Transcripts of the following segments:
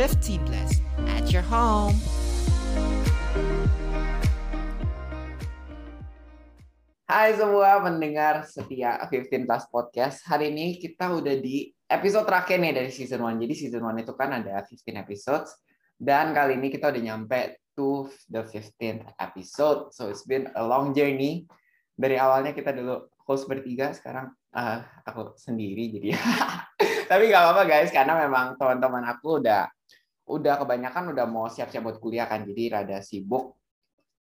15 Plus at your home. Hai semua pendengar setia 15 Plus Podcast. Hari ini kita udah di episode terakhir nih dari season 1. Jadi season 1 itu kan ada 15 episodes. Dan kali ini kita udah nyampe to the 15th episode. So it's been a long journey. Dari awalnya kita dulu host bertiga, sekarang uh, aku sendiri jadi. Tapi nggak apa-apa guys, karena memang teman-teman aku udah udah kebanyakan udah mau siap-siap buat kuliah kan, jadi rada sibuk.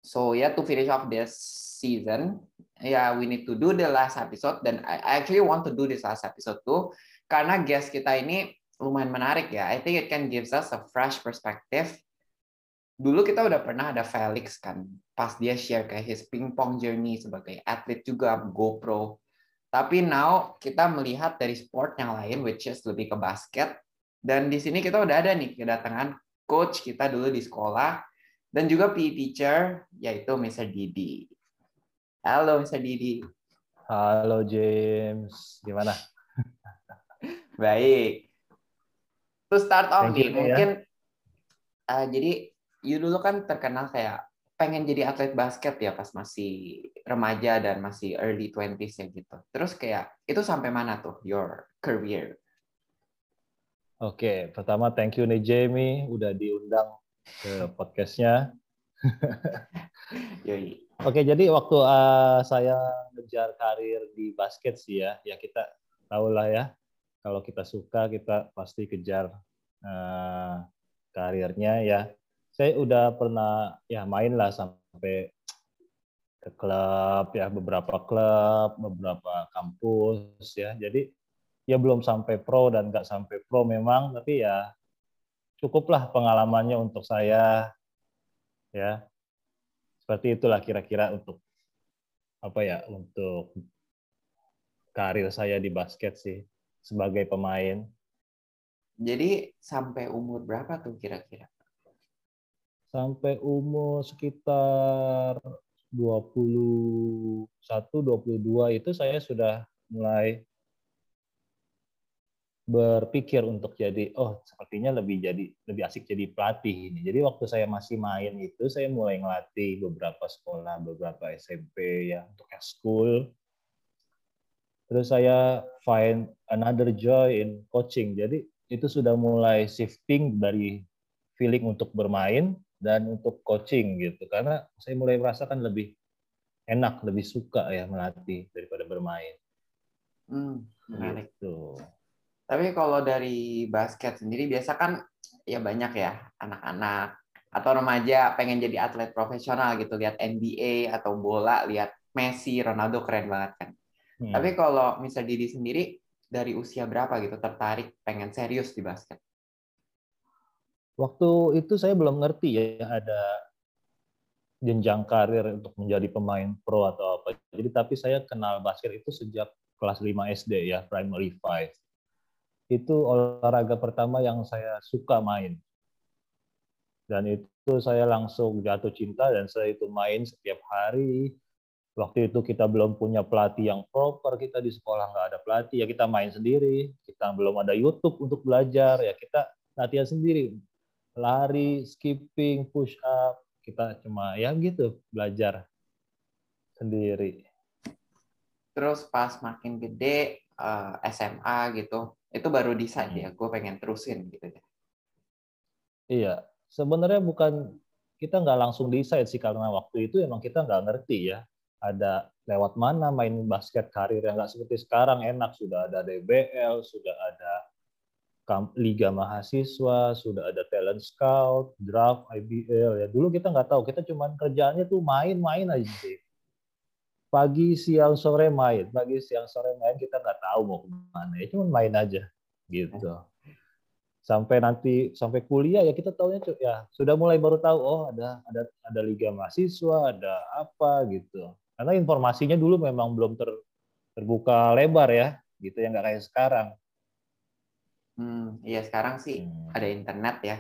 So yeah, to finish off this season, yeah, we need to do the last episode. Dan I actually want to do this last episode too, karena guest kita ini lumayan menarik ya. I think it can gives us a fresh perspective. Dulu kita udah pernah ada Felix kan, pas dia share kayak his pingpong journey sebagai atlet juga GoPro. Tapi now kita melihat dari sport yang lain, which is lebih ke basket. Dan di sini kita udah ada nih kedatangan coach kita dulu di sekolah, dan juga PE teacher, yaitu Mr. Didi. Halo Mr. Didi. Halo James, gimana? Baik. To start off nih, ya. mungkin uh, jadi you dulu kan terkenal kayak pengen jadi atlet basket ya pas masih remaja dan masih early 20s ya gitu. Terus kayak itu sampai mana tuh your career? Oke, pertama thank you nih Jamie udah diundang ke podcastnya. Oke, jadi waktu uh, saya ngejar karir di basket sih ya, ya kita tahu lah ya, kalau kita suka kita pasti kejar uh, karirnya ya. Saya udah pernah ya main lah sampai ke klub ya, beberapa klub, beberapa kampus ya. Jadi ya belum sampai pro dan nggak sampai pro memang, tapi ya cukuplah pengalamannya untuk saya ya seperti itulah kira-kira untuk apa ya untuk karir saya di basket sih sebagai pemain. Jadi sampai umur berapa tuh kira-kira? Sampai umur sekitar 21 22 itu saya sudah mulai berpikir untuk jadi oh sepertinya lebih jadi lebih asik jadi pelatih ini. Jadi waktu saya masih main itu saya mulai ngelatih beberapa sekolah, beberapa SMP ya untuk school. Terus saya find another joy in coaching. Jadi itu sudah mulai shifting dari feeling untuk bermain dan untuk coaching gitu. Karena saya mulai merasakan lebih enak, lebih suka ya melatih daripada bermain. Hmm, menarik. Gitu. Tapi kalau dari basket sendiri biasa kan ya banyak ya anak-anak atau remaja pengen jadi atlet profesional gitu lihat NBA atau bola lihat Messi, Ronaldo keren banget kan. Hmm. Tapi kalau misal diri sendiri dari usia berapa gitu tertarik pengen serius di basket? Waktu itu saya belum ngerti ya ada jenjang karir untuk menjadi pemain pro atau apa. Jadi tapi saya kenal basket itu sejak kelas 5 SD ya, primary 5 itu olahraga pertama yang saya suka main. Dan itu saya langsung jatuh cinta dan saya itu main setiap hari. Waktu itu kita belum punya pelatih yang proper, kita di sekolah nggak ada pelatih, ya kita main sendiri. Kita belum ada YouTube untuk belajar, ya kita latihan sendiri. Lari, skipping, push up, kita cuma ya gitu belajar sendiri. Terus pas makin gede, SMA gitu, itu baru decide ya gue pengen terusin gitu ya. Iya sebenarnya bukan kita nggak langsung decide sih karena waktu itu emang kita nggak ngerti ya ada lewat mana main basket karir yang nggak seperti sekarang enak. Sudah ada DBL sudah ada liga mahasiswa sudah ada talent scout draft IBL ya dulu kita nggak tahu kita cuma kerjaannya tuh main-main aja sih pagi siang sore main. Pagi siang sore main kita nggak tahu mau ke mana. Ya cuma main aja gitu. Sampai nanti sampai kuliah ya kita tahunya ya sudah mulai baru tahu oh ada ada ada liga mahasiswa ada apa gitu. Karena informasinya dulu memang belum ter, terbuka lebar ya gitu ya nggak kayak sekarang. Hmm, iya sekarang sih hmm. ada internet ya.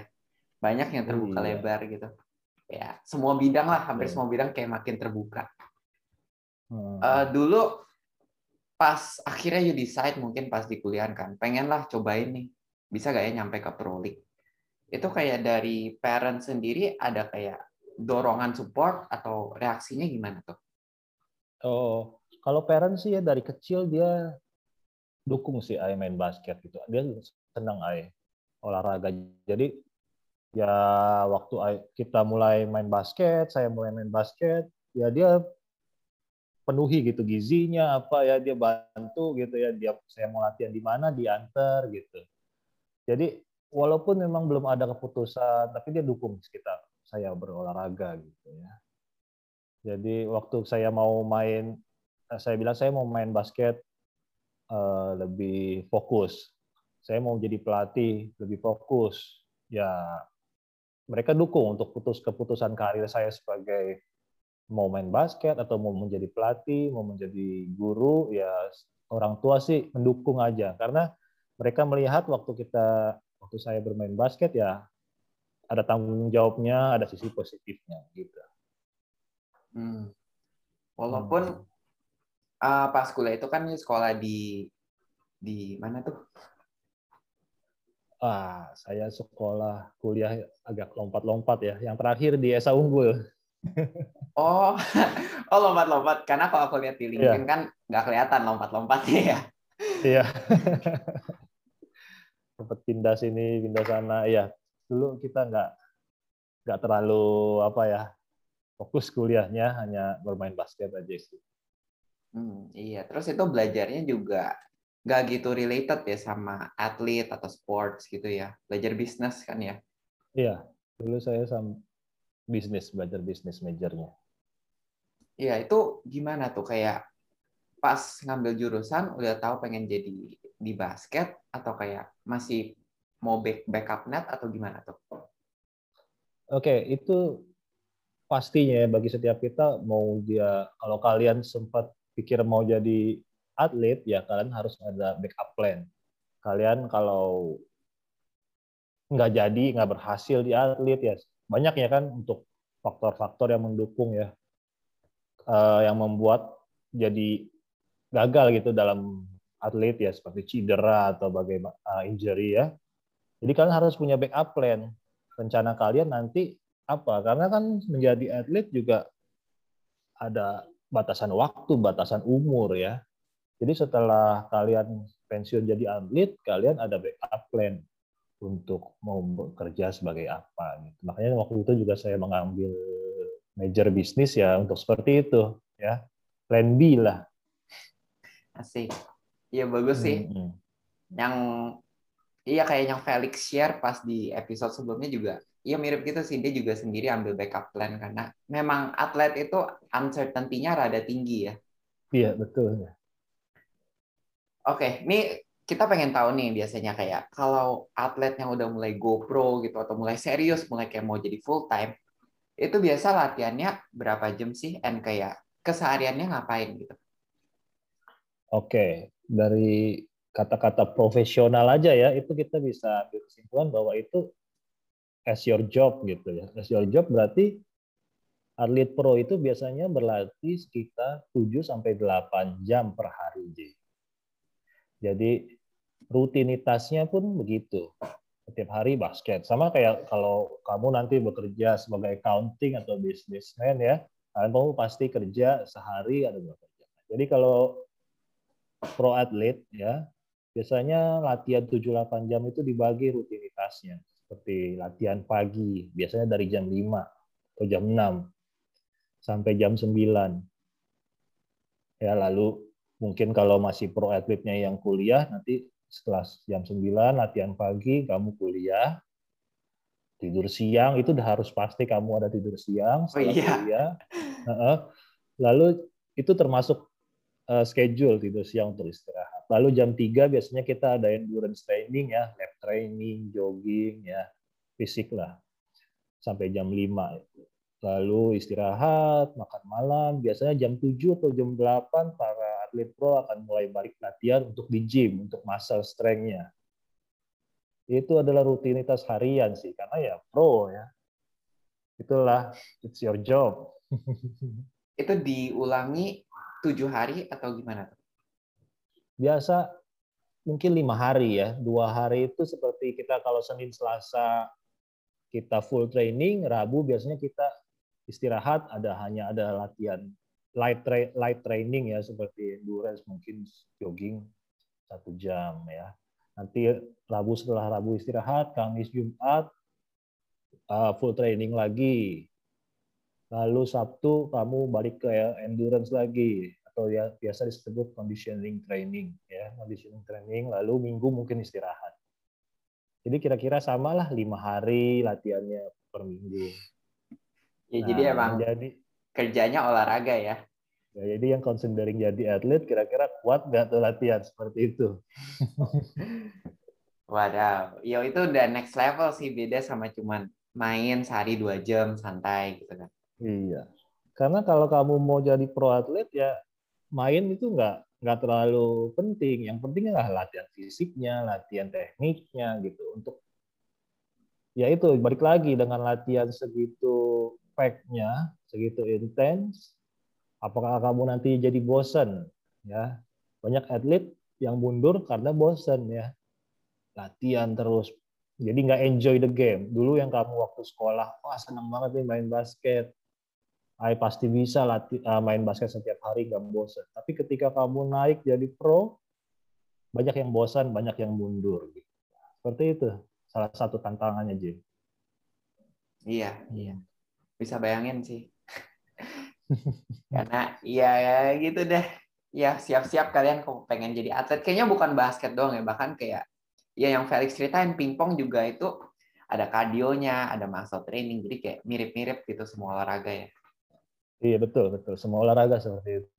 Banyak yang terbuka iya. lebar gitu. Ya semua bidang lah hampir semua bidang kayak makin terbuka Hmm. Uh, dulu pas akhirnya you decide mungkin pas di kuliah kan, pengen lah cobain nih, bisa gak ya nyampe ke Pro League. itu kayak dari parent sendiri ada kayak dorongan support atau reaksinya gimana tuh? Oh, kalau parent sih ya dari kecil dia dukung sih Ai main basket gitu. Dia senang Ai olahraga. Jadi ya waktu Ai, kita mulai main basket, saya mulai main basket, ya dia penuhi gitu gizinya apa ya dia bantu gitu ya dia saya mau latihan di mana diantar gitu. Jadi walaupun memang belum ada keputusan tapi dia dukung kita saya berolahraga gitu ya. Jadi waktu saya mau main saya bilang saya mau main basket uh, lebih fokus. Saya mau jadi pelatih lebih fokus. Ya mereka dukung untuk putus keputusan karir saya sebagai mau main basket atau mau menjadi pelatih, mau menjadi guru, ya orang tua sih mendukung aja karena mereka melihat waktu kita waktu saya bermain basket ya ada tanggung jawabnya, ada sisi positifnya gitu. Hmm. Walaupun hmm. uh, pas kuliah itu kan sekolah di di mana tuh? Ah, saya sekolah kuliah agak lompat-lompat ya. Yang terakhir di Esa Unggul. Oh, oh lompat-lompat. Karena kalau aku lihat di iya. LinkedIn yeah. kan nggak kelihatan lompat-lompatnya ya. Iya. Sempat pindah sini, pindah sana. Iya. Dulu kita nggak nggak terlalu apa ya fokus kuliahnya hanya bermain basket aja sih. Hmm, iya. Terus itu belajarnya juga nggak gitu related ya sama atlet atau sports gitu ya. Belajar bisnis kan ya? Iya. Dulu saya sama bisnis belajar bisnis majornya. Iya itu gimana tuh kayak pas ngambil jurusan udah tahu pengen jadi di basket atau kayak masih mau back backup net atau gimana tuh? Oke itu pastinya ya bagi setiap kita mau dia kalau kalian sempat pikir mau jadi atlet ya kalian harus ada backup plan. Kalian kalau nggak jadi nggak berhasil di atlet ya banyak ya kan untuk faktor-faktor yang mendukung ya uh, yang membuat jadi gagal gitu dalam atlet ya seperti cedera atau bagaimana uh, injury ya. Jadi kalian harus punya backup plan. Rencana kalian nanti apa? Karena kan menjadi atlet juga ada batasan waktu, batasan umur ya. Jadi setelah kalian pensiun jadi atlet, kalian ada backup plan untuk mau bekerja sebagai apa gitu. Makanya waktu itu juga saya mengambil major bisnis ya untuk seperti itu ya. Plan B lah. Asik. Iya bagus sih. Hmm, hmm. Yang iya kayak yang Felix share pas di episode sebelumnya juga Iya mirip gitu sih dia juga sendiri ambil backup plan karena memang atlet itu uncertainty-nya rada tinggi ya. Iya betul. Oke, ini kita pengen tahu nih biasanya kayak kalau atlet yang udah mulai GoPro gitu atau mulai serius, mulai kayak mau jadi full time, itu biasa latihannya berapa jam sih? And kayak kesehariannya ngapain gitu? Oke, dari kata-kata profesional aja ya, itu kita bisa ambil kesimpulan bahwa itu as your job gitu ya. As your job berarti atlet pro itu biasanya berlatih sekitar 7 sampai 8 jam per hari. Jadi rutinitasnya pun begitu. Setiap hari basket. Sama kayak kalau kamu nanti bekerja sebagai accounting atau businessman ya, kalian kamu pasti kerja sehari ada berapa jam. Jadi kalau pro atlet ya, biasanya latihan 7-8 jam itu dibagi rutinitasnya. Seperti latihan pagi, biasanya dari jam 5 atau jam 6 sampai jam 9. Ya, lalu mungkin kalau masih pro atletnya yang kuliah nanti setelah jam 9 latihan pagi kamu kuliah. Tidur siang itu udah harus pasti kamu ada tidur siang setelah oh, iya. kuliah. Lalu itu termasuk uh, schedule tidur siang untuk istirahat. Lalu jam 3 biasanya kita ada endurance training ya lap training jogging ya fisik lah. Sampai jam 5 itu lalu istirahat makan malam. Biasanya jam 7 atau jam 8 para atlet pro akan mulai balik latihan untuk di gym, untuk muscle strength-nya. Itu adalah rutinitas harian sih, karena ya pro ya. Itulah, it's your job. itu diulangi tujuh hari atau gimana? Biasa mungkin lima hari ya. Dua hari itu seperti kita kalau Senin Selasa kita full training, Rabu biasanya kita istirahat, ada hanya ada latihan light tra light training ya seperti endurance mungkin jogging satu jam ya. Nanti Rabu setelah Rabu istirahat, Kamis Jumat uh, full training lagi. Lalu Sabtu kamu balik ke endurance lagi atau ya biasa disebut conditioning training ya conditioning training. Lalu Minggu mungkin istirahat. Jadi kira-kira samalah lima hari latihannya per minggu. Ya, nah, jadi emang jadi kerjanya olahraga ya. ya. Jadi yang considering jadi atlet kira-kira kuat nggak tuh latihan seperti itu? Waduh, ya itu udah next level sih beda sama cuman main sehari dua jam santai gitu kan. Iya, karena kalau kamu mau jadi pro atlet ya main itu nggak nggak terlalu penting. Yang penting adalah latihan fisiknya, latihan tekniknya gitu. Untuk ya itu balik lagi dengan latihan segitu packnya, segitu intens, apakah kamu nanti jadi bosan? Ya, banyak atlet yang mundur karena bosan ya, latihan terus. Jadi nggak enjoy the game. Dulu yang kamu waktu sekolah, wah senang banget nih main basket, Ay pasti bisa latih uh, main basket setiap hari nggak bosan. Tapi ketika kamu naik jadi pro, banyak yang bosan, banyak yang mundur. Gitu. Seperti itu salah satu tantangannya Jim. Iya, iya. Bisa bayangin sih. Karena ya gitu deh. Ya siap-siap kalian kok pengen jadi atlet. Kayaknya bukan basket doang ya, bahkan kayak ya yang Felix ceritain pingpong juga itu ada kardionya, ada muscle training, jadi kayak mirip-mirip gitu semua olahraga ya. Iya betul betul semua olahraga seperti itu.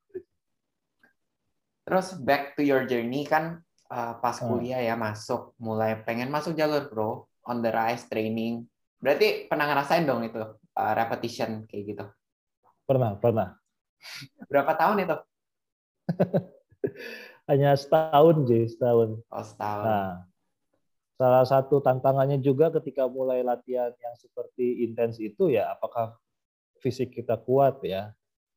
Terus back to your journey kan uh, pas hmm. kuliah ya masuk mulai pengen masuk jalur pro on the rise training. Berarti pernah ngerasain dong itu uh, repetition kayak gitu? Pernah pernah. Berapa tahun itu? Hanya setahun sih setahun. Oh setahun. Nah, salah satu tantangannya juga ketika mulai latihan yang seperti intens itu ya apakah fisik kita kuat ya.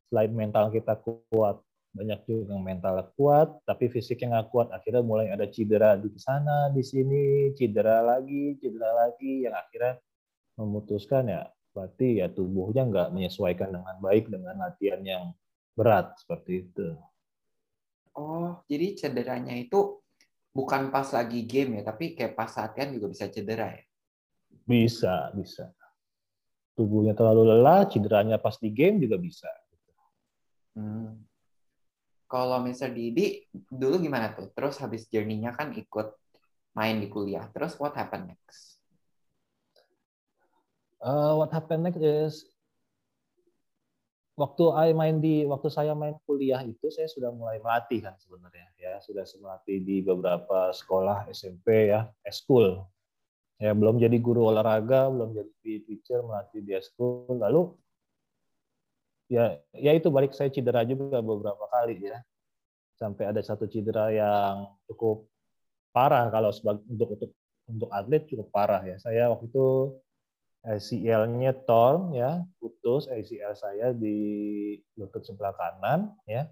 Selain mental kita kuat, banyak juga yang mental kuat, tapi fisiknya nggak kuat. Akhirnya mulai ada cedera di sana, di sini, cedera lagi, cedera lagi, yang akhirnya memutuskan ya berarti ya tubuhnya nggak menyesuaikan dengan baik dengan latihan yang berat seperti itu. Oh, jadi cederanya itu bukan pas lagi game ya, tapi kayak pas latihan juga bisa cedera ya? Bisa, bisa tubuhnya terlalu lelah, cederanya pas di game juga bisa. Hmm. Kalau Mr. Didi dulu gimana tuh? Terus habis journey-nya kan ikut main di kuliah. Terus what happened next? Uh, what happened next is waktu I main di waktu saya main kuliah itu saya sudah mulai melatih kan sebenarnya. Ya sudah melatih di beberapa sekolah SMP ya school ya belum jadi guru olahraga belum jadi teacher melatih di school lalu ya ya itu balik saya cedera juga beberapa kali ya. Sampai ada satu cedera yang cukup parah kalau sebagai untuk untuk untuk atlet cukup parah ya. Saya waktu itu ACL-nya torn ya putus ACL saya di lutut sebelah kanan ya.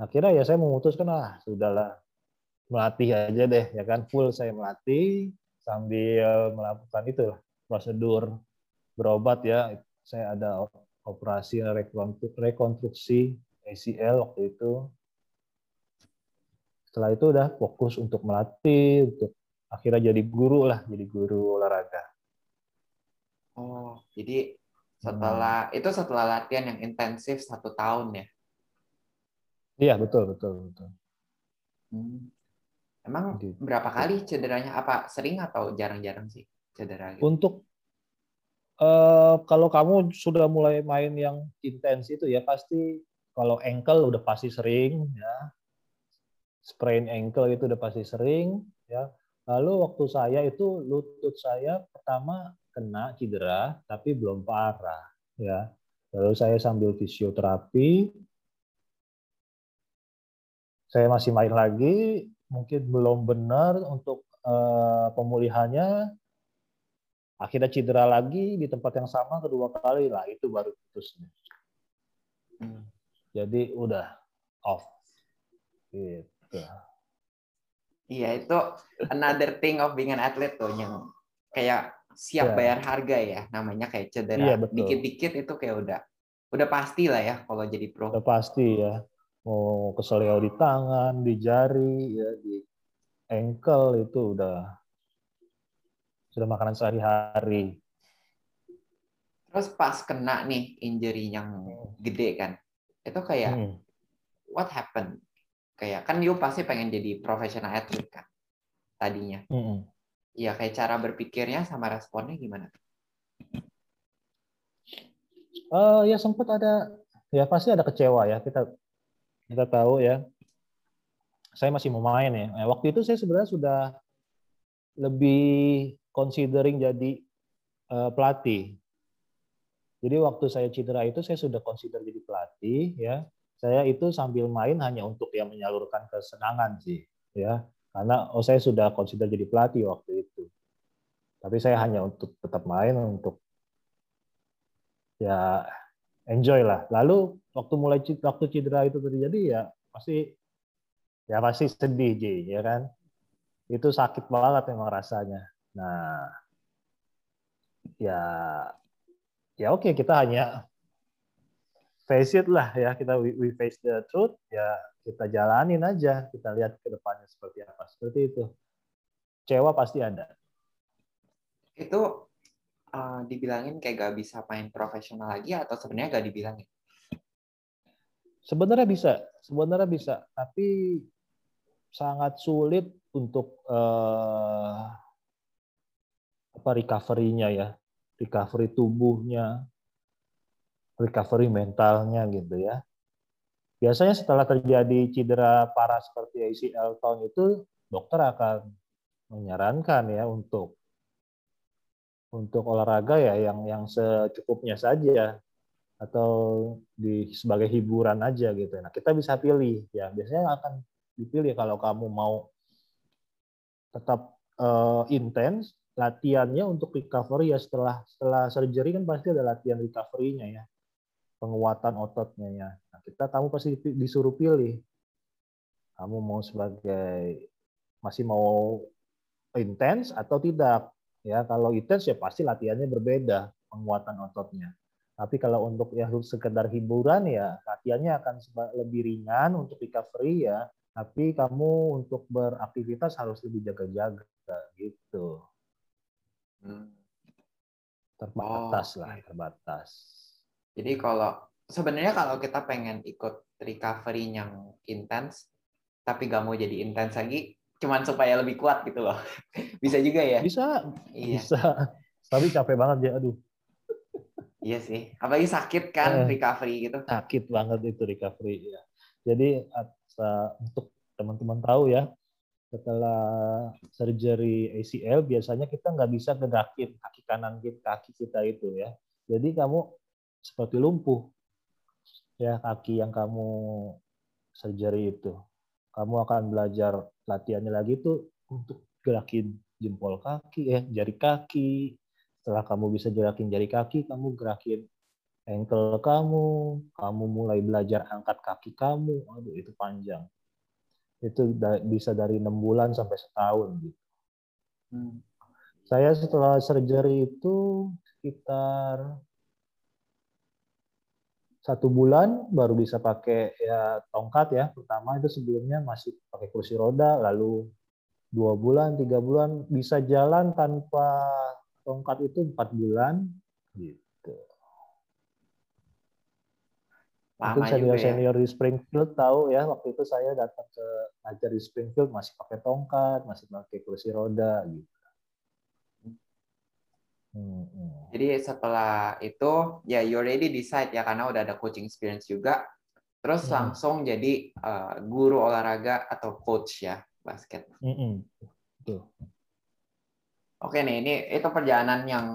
Akhirnya ya saya memutuskan ah sudahlah melatih aja deh ya kan. Full saya melatih sambil melakukan itu prosedur berobat ya. Saya ada operasi rekonstruksi ACL waktu itu. Setelah itu udah fokus untuk melatih untuk akhirnya jadi guru lah jadi guru olahraga oh jadi setelah hmm. itu setelah latihan yang intensif satu tahun ya iya betul betul betul hmm. Emang gitu. berapa kali cederanya? Apa sering atau jarang-jarang sih cedera? Gitu? Untuk uh, kalau kamu sudah mulai main yang intens itu ya pasti kalau ankle udah pasti sering ya. Sprain ankle itu udah pasti sering ya. Lalu waktu saya itu lutut saya pertama kena cedera tapi belum parah ya. Lalu saya sambil fisioterapi. Saya masih main lagi mungkin belum benar untuk uh, pemulihannya. Akhirnya cedera lagi di tempat yang sama kedua kali. Lah itu baru putus hmm. jadi udah off. Gitu. Iya itu another thing of being an athlete tuh yang kayak siap Ya. bayar harga ya namanya kayak cedera Iya, betul. dikit-dikit itu kayak udah udah pasti lah ya kalau jadi pro Udah pasti ya. Mau keselio di tangan, di jari, ya, di ankle itu udah sudah makanan sehari-hari. terus pas kena nih injury yang gede kan itu kayak Hmm. what happened kayak kan you pasti pengen jadi profesional atlet kan tadinya Hmm. Iya kayak cara berpikirnya sama responnya gimana Eh, ya sempat ada, ya pasti ada kecewa ya. Kita kita tahu ya. Saya masih mau main ya. Eh, waktu itu saya sebenarnya sudah lebih considering jadi eh, pelatih. Jadi waktu saya cedera itu saya sudah consider jadi pelatih ya. Saya itu sambil main hanya untuk ya menyalurkan kesenangan sih ya. Karena oh saya sudah consider jadi pelatih waktu itu. Tapi saya hanya untuk tetap main untuk ya enjoy lah. Lalu waktu mulai waktu cedera itu terjadi ya pasti ya pasti sedih Ji, ya kan. Itu sakit banget memang rasanya. Nah, ya ya oke kita hanya face it lah ya kita we, we face the truth ya kita jalanin aja kita lihat ke depannya seperti apa. Seperti itu. Kecewa pasti ada. Itu uh, dibilangin kayak gak bisa main profesional lagi atau sebenarnya gak dibilangin? Sebenarnya bisa, sebenarnya bisa, tapi sangat sulit untuk eh, apa recovery-nya ya, recovery tubuhnya, recovery mentalnya gitu ya. Biasanya setelah terjadi cedera parah seperti ACL tahun itu, dokter akan menyarankan ya untuk untuk olahraga ya yang yang secukupnya saja atau di sebagai hiburan aja gitu. Nah, kita bisa pilih ya. Biasanya akan dipilih kalau kamu mau tetap eh, intens latihannya untuk recovery ya setelah setelah surgery kan pasti ada latihan recovery-nya ya. Penguatan ototnya ya. Nah, kita kamu pasti disuruh pilih. Kamu mau sebagai masih mau intens atau tidak. Ya, kalau intens ya pasti latihannya berbeda penguatan ototnya. Tapi kalau untuk ya sekedar hiburan ya latihannya akan lebih ringan untuk recovery ya. Tapi kamu untuk beraktivitas harus lebih jaga-jaga gitu. Hmm. Terbatas Oh, lah, terbatas. Jadi kalau sebenarnya kalau kita pengen ikut recovery yang intens, tapi gak mau jadi intens lagi, cuman supaya lebih kuat gitu loh. Bisa juga ya? Bisa, Iya, bisa. Tapi capek banget ya, aduh. iya sih. Apalagi sakit kan Eh. recovery gitu. sakit banget itu recovery ya. Jadi asa- untuk teman-teman tahu ya, setelah surgery ACL biasanya kita nggak bisa gerakin kaki kanan kita, kaki kita itu ya. Jadi kamu seperti lumpuh ya kaki yang kamu surgery itu. Kamu akan belajar latihannya lagi tuh untuk gerakin jempol kaki ya, jari kaki. Setelah kamu bisa gerakin jari kaki, kamu gerakin ankle kamu, kamu mulai belajar angkat kaki kamu, aduh itu panjang. Itu da- bisa dari enam bulan sampai setahun. Gitu. Hmm. Saya setelah surgery itu sekitar satu bulan baru bisa pakai ya tongkat ya. Pertama itu sebelumnya masih pakai kursi roda, lalu dua bulan, tiga bulan bisa jalan tanpa tongkat itu empat bulan. Gitu. Mungkin Lama juga ya. di Springfield tahu ya, waktu itu saya datang ke ngajar di Springfield masih pakai tongkat, masih pakai kursi roda gitu. Hmm, hmm. Jadi setelah itu ya you already decide ya karena udah ada coaching experience juga. Terus Hmm. langsung jadi eh, guru olahraga atau coach ya basket. Hmm. Oke nih, ini itu perjalanan yang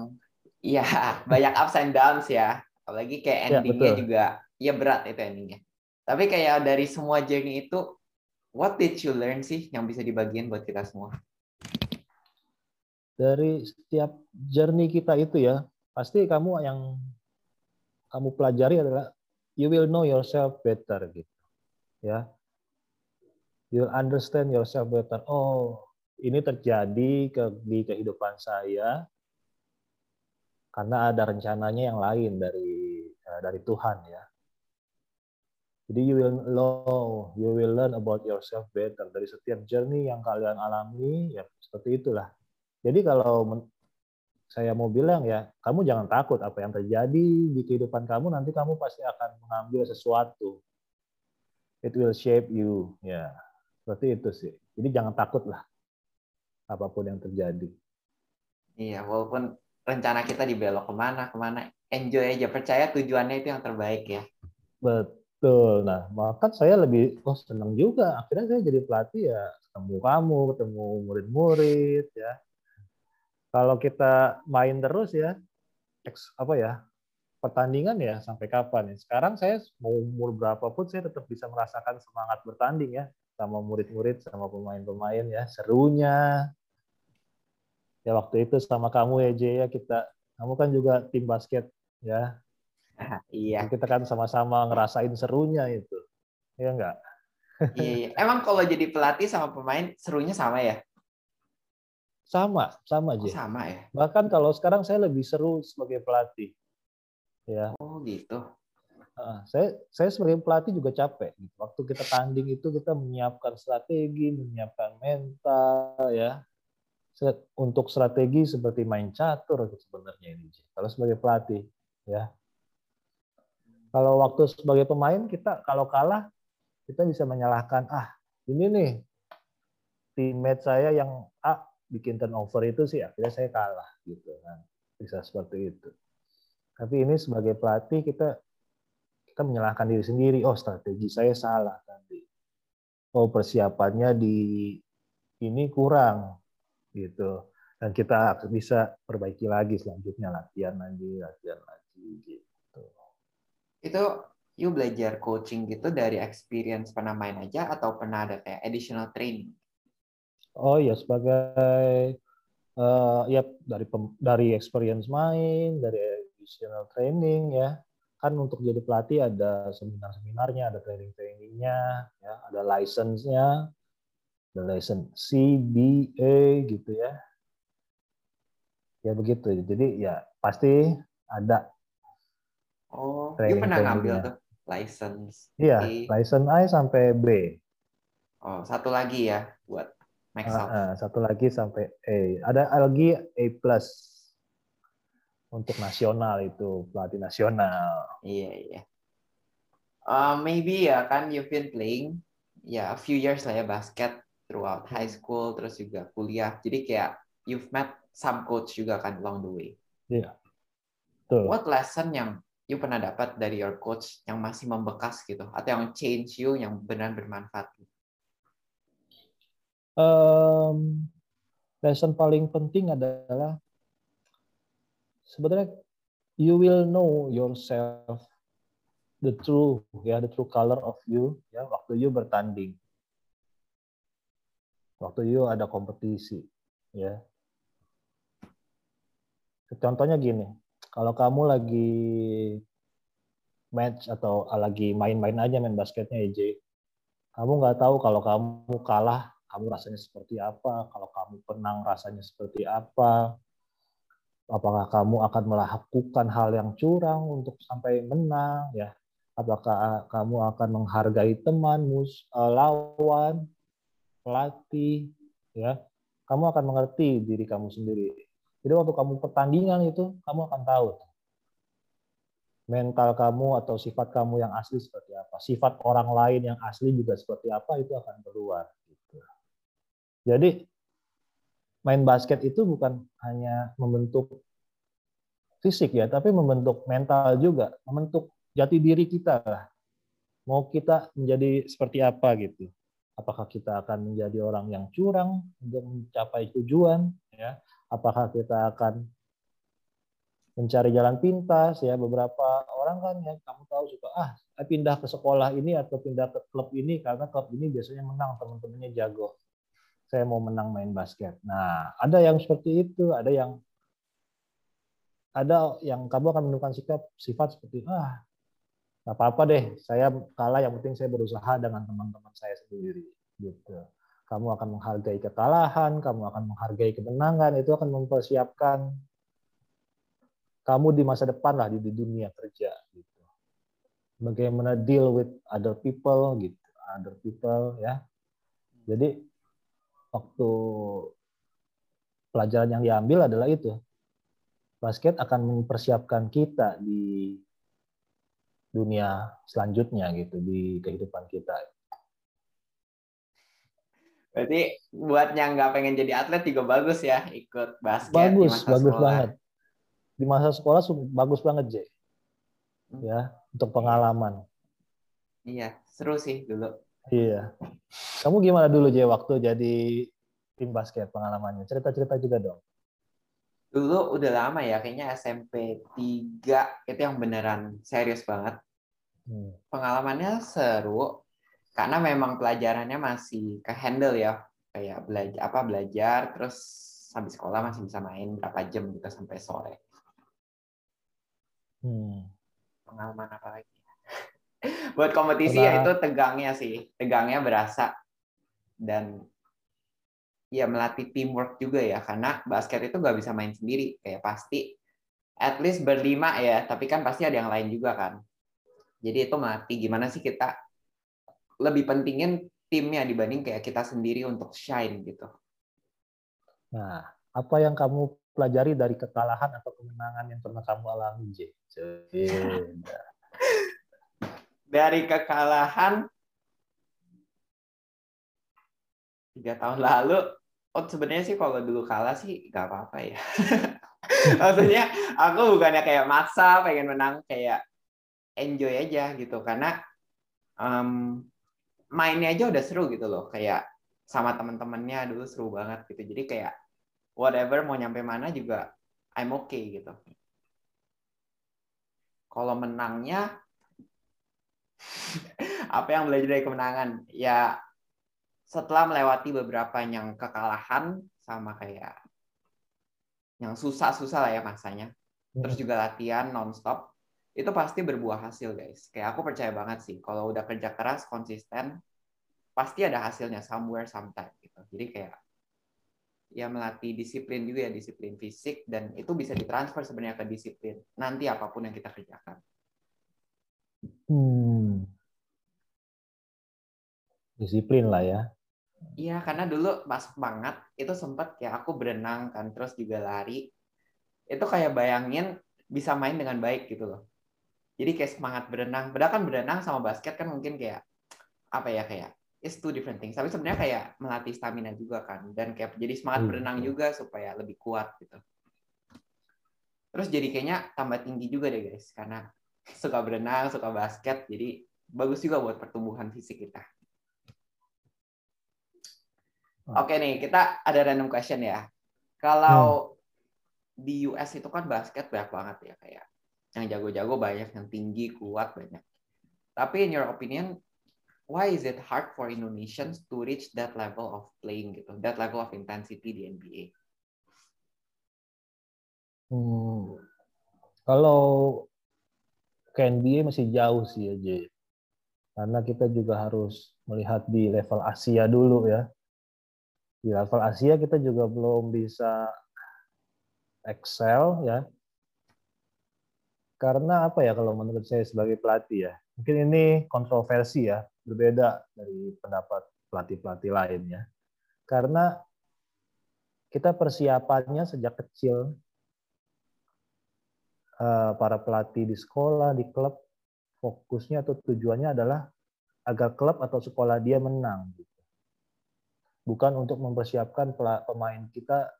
ya banyak ups and downs ya. Apalagi kayak Ya, endingnya betul. juga ya berat itu endingnya. Tapi kayak dari semua journey itu, what did you learn sih yang bisa dibagiin buat kita semua? Dari setiap journey kita itu ya, pasti kamu yang kamu pelajari adalah you will know yourself better gitu. Ya. You'll understand yourself better. Oh, ini terjadi ke di kehidupan saya karena ada rencananya yang lain dari uh, dari Tuhan ya. Jadi you will know, you will learn about yourself better dari setiap journey yang kalian alami ya seperti itulah. Jadi kalau saya mau bilang ya, kamu jangan takut apa yang terjadi di kehidupan kamu nanti kamu pasti akan mengambil sesuatu. It will shape you, ya seperti itu sih. Jadi jangan takut lah apa pun yang terjadi. Iya, walaupun rencana kita dibelok ke mana ke mana, enjoy aja, percaya tujuannya itu yang terbaik ya. Betul. Nah, maka saya lebih oh senang juga. Akhirnya saya jadi pelatih ya ketemu kamu, ketemu murid-murid ya. Kalau kita main terus ya, apa ya pertandingan ya sampai kapan ya. Sekarang saya mau umur berapapun saya tetap bisa merasakan semangat bertanding ya sama murid-murid sama pemain-pemain ya. Serunya. Ya waktu itu sama kamu ya Jay ya kita kamu kan juga tim basket ya. Iya. Kita kan sama-sama ngerasain serunya itu. Ya enggak iya, iya. Emang kalau jadi pelatih sama pemain serunya sama ya sama sama aja oh, sama ya bahkan kalau sekarang saya lebih seru sebagai pelatih ya oh gitu saya saya sebagai pelatih juga capek. Waktu kita tanding itu kita menyiapkan strategi, menyiapkan mental, ya. Untuk strategi seperti main catur sebenarnya ini. Kalau sebagai pelatih, ya. Kalau waktu sebagai pemain kita kalau kalah kita bisa menyalahkan ah ini nih teammate saya yang A bikin turnover itu sih akhirnya saya kalah gitu kan bisa seperti itu. Tapi ini sebagai pelatih kita kita menyalahkan diri sendiri. Oh, strategi saya salah tadi. Oh, persiapannya di ini kurang gitu. Dan kita bisa perbaiki lagi selanjutnya latihan lagi, latihan lagi gitu. Itu you belajar coaching gitu dari experience pernah main aja atau pernah ada kayak additional training? Oh ya sebagai uh, ya dari dari experience main, dari additional training ya kan untuk jadi pelatih ada seminar-seminarnya, ada training-trainingnya, ya, ada license-nya, ada license C, B, A gitu ya. Ya begitu. Jadi ya pasti ada. Oh, training pernah ngambil tuh license. Iya, license A sampai B. Oh, satu lagi ya buat max uh, uh, satu lagi sampai A. Ada lagi A plus untuk nasional itu pelatih nasional. Iya iya. Uh, maybe ya kan you've been playing ya yeah, a few years lah ya basket throughout high school terus juga kuliah. Jadi kayak you've met some coach juga kan along the way. Iya. Yeah. What lesson yang you pernah dapat dari your coach yang masih membekas gitu atau yang change you yang benar bermanfaat? Um, lesson paling penting adalah sebenarnya you will know yourself the true ya the true color of you ya waktu you bertanding. Waktu you ada kompetisi ya. Contohnya gini kalau kamu lagi match atau lagi main-main aja main basketnya EJ kamu nggak tahu kalau kamu kalah kamu rasanya seperti apa? Kalau kamu menang rasanya seperti apa? Apakah kamu akan melakukan hal yang curang untuk sampai menang ya? Apakah kamu akan menghargai teman mus eh, lawan pelatih ya? Kamu akan mengerti diri kamu sendiri. Jadi waktu kamu pertandingan itu kamu akan tahu mental kamu atau sifat kamu yang asli seperti apa. Sifat orang lain yang asli juga seperti apa itu akan keluar jadi main basket itu bukan hanya membentuk fisik ya, tapi membentuk mental juga, membentuk jati diri kita lah. Mau kita menjadi seperti apa gitu. Apakah kita akan menjadi orang yang curang untuk mencapai tujuan ya? Apakah kita akan mencari jalan pintas ya beberapa orang kan ya kamu tahu suka ah pindah ke sekolah ini atau pindah ke klub ini karena klub ini biasanya menang teman-temannya jago saya mau menang main basket. Nah, ada yang seperti itu, ada yang ada yang kamu akan menemukan sikap sifat seperti ah nggak apa-apa deh, saya kalah yang penting saya berusaha dengan teman-teman saya sendiri gitu. Kamu akan menghargai kekalahan, kamu akan menghargai kemenangan, itu akan mempersiapkan kamu di masa depan lah di, di dunia kerja gitu. Bagaimana deal with other people gitu, other people ya. Jadi waktu pelajaran yang diambil adalah itu. Basket akan mempersiapkan kita di dunia selanjutnya gitu di kehidupan kita. Berarti buat yang nggak pengen jadi atlet juga bagus ya ikut basket bagus, di masa bagus sekolah. banget. Di masa sekolah bagus banget, J. Hmm. Ya, untuk pengalaman. Iya, seru sih dulu. Iya. Kamu gimana dulu, J, waktu jadi tim basket pengalamannya? Cerita-cerita juga dong. Dulu udah lama ya, kayaknya SMP 3 itu yang beneran serius banget. Hmm. Pengalamannya seru karena memang pelajarannya masih ke handle ya, kayak belajar apa belajar terus habis sekolah masih bisa main berapa jam gitu sampai sore. Hmm. Pengalaman apa lagi? Buat kompetisi ya itu tegangnya sih, tegangnya berasa. Dan ya melatih teamwork juga ya karena basket itu nggak bisa main sendiri. Kayak pasti at least berlima ya tapi kan pasti ada yang lain juga kan. Jadi itu melatih. Gimana sih kita lebih pentingin timnya dibanding kayak kita sendiri untuk shine gitu. Nah, apa yang kamu pelajari dari kekalahan atau kemenangan yang pernah kamu alami, J? Dari kekalahan tiga tahun lalu oh sebenarnya sih kalau dulu kalah sih nggak apa-apa ya. Maksudnya aku bukannya kayak maksa pengen menang kayak enjoy aja gitu. Karena em, mainnya aja udah seru gitu loh. Kayak sama teman-temannya dulu seru banget gitu. Jadi kayak whatever mau nyampe mana juga I'm okay gitu. Kalau menangnya apa yang belajar dari kemenangan? Ya setelah melewati beberapa yang kekalahan sama kayak yang susah-susah lah ya masanya. Terus juga latihan nonstop itu pasti berbuah hasil guys. Kayak aku percaya banget sih kalau udah kerja keras konsisten pasti ada hasilnya somewhere sometime gitu. Jadi kayak ya melatih disiplin juga ya disiplin fisik dan itu bisa ditransfer sebenarnya ke disiplin nanti apa pun yang kita kerjakan Hmm. Disiplin lah ya. Iya, karena dulu pas banget itu sempat kayak aku berenang kan, terus juga lari. Itu kayak bayangin bisa main dengan baik gitu loh. Jadi kayak semangat berenang. Padahal kan berenang sama basket kan mungkin kayak apa ya kayak it's two different things. Tapi sebenarnya kayak melatih stamina juga kan, dan kayak jadi semangat Iya, berenang betul. juga supaya lebih kuat gitu. Terus jadi kayaknya tambah tinggi juga deh guys, karena suka berenang, suka basket, jadi bagus juga buat pertumbuhan fisik kita. Oke nih, kita ada random question ya. Kalau di US itu kan basket banyak banget ya kayak yang jago-jago banyak, yang tinggi, kuat banyak. Tapi in your opinion, why is it hard for Indonesians to reach that level of playing gitu, that level of intensity di NBA? Hmm. Kalau ke NBA masih jauh sih J. Karena kita juga harus melihat di level Asia dulu ya. Di level Asia kita juga belum bisa excel ya. Karena apa ya kalau menurut saya sebagai pelatih ya. Mungkin ini kontroversi ya, berbeda dari pendapat pelatih-pelatih lainnya. Karena kita persiapannya sejak kecil eh, para pelatih di sekolah, di klub, fokusnya atau tujuannya adalah agar klub atau sekolah dia menang. gitu. Bukan untuk mempersiapkan pemain kita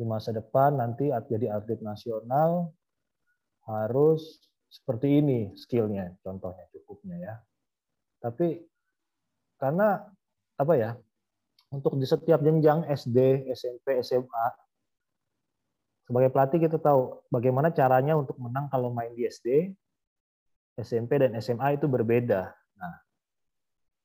di masa depan nanti jadi atlet nasional harus seperti ini skillnya, contohnya cukupnya ya. Tapi karena apa ya? Untuk di setiap jenjang SD, SMP, SMA sebagai pelatih kita tahu bagaimana caranya untuk menang kalau main di SD, SMP dan SMA itu berbeda. Nah,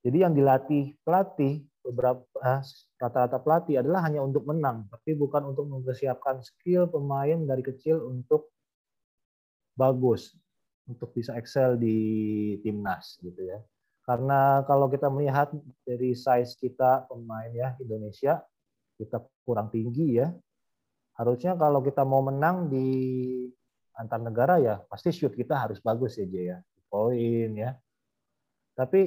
jadi yang dilatih pelatih beberapa eh, rata-rata pelatih adalah hanya untuk menang, tapi bukan untuk mempersiapkan skill pemain dari kecil untuk bagus, untuk bisa excel di timnas gitu ya. Karena kalau kita melihat dari size kita pemain ya Indonesia, kita kurang tinggi ya harusnya kalau kita mau menang di antar negara ya pasti shoot kita harus bagus ya J ya. Poin ya. Tapi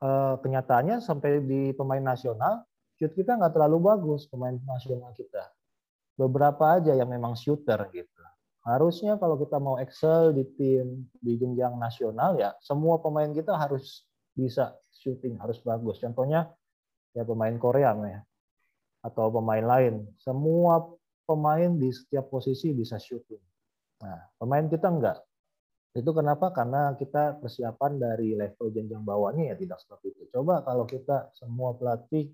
eh, kenyataannya sampai di pemain nasional shoot kita nggak terlalu bagus pemain nasional kita. Beberapa aja yang memang shooter gitu. Harusnya kalau kita mau excel di tim di jenjang nasional ya semua pemain kita harus bisa shooting harus bagus. Contohnya ya pemain Korea ya atau pemain lain. Semua pemain di setiap posisi bisa shooting. Nah pemain kita enggak. Itu kenapa? Karena kita persiapan dari level jenjang bawahnya ya tidak seperti itu. Coba kalau kita semua pelatih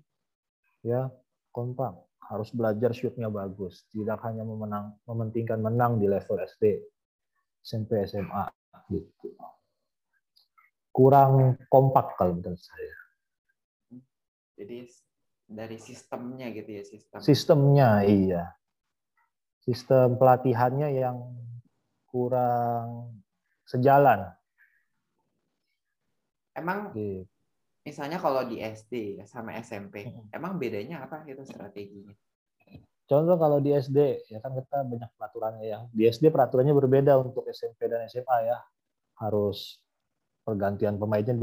ya kompak harus belajar shootnya bagus. Tidak hanya memenang mementingkan menang di level SD SMP SMA gitu. Kurang kompak kalau menurut saya. Jadi dari sistemnya gitu ya sistem. sistemnya iya sistem pelatihannya yang kurang sejalan Emang gitu. misalnya kalau di SD sama SMP, emang bedanya apa gitu strateginya? Contoh kalau di SD ya kan kita banyak peraturannya ya. Di SD peraturannya berbeda untuk SMP dan SMA ya. Harus pergantian pemainnya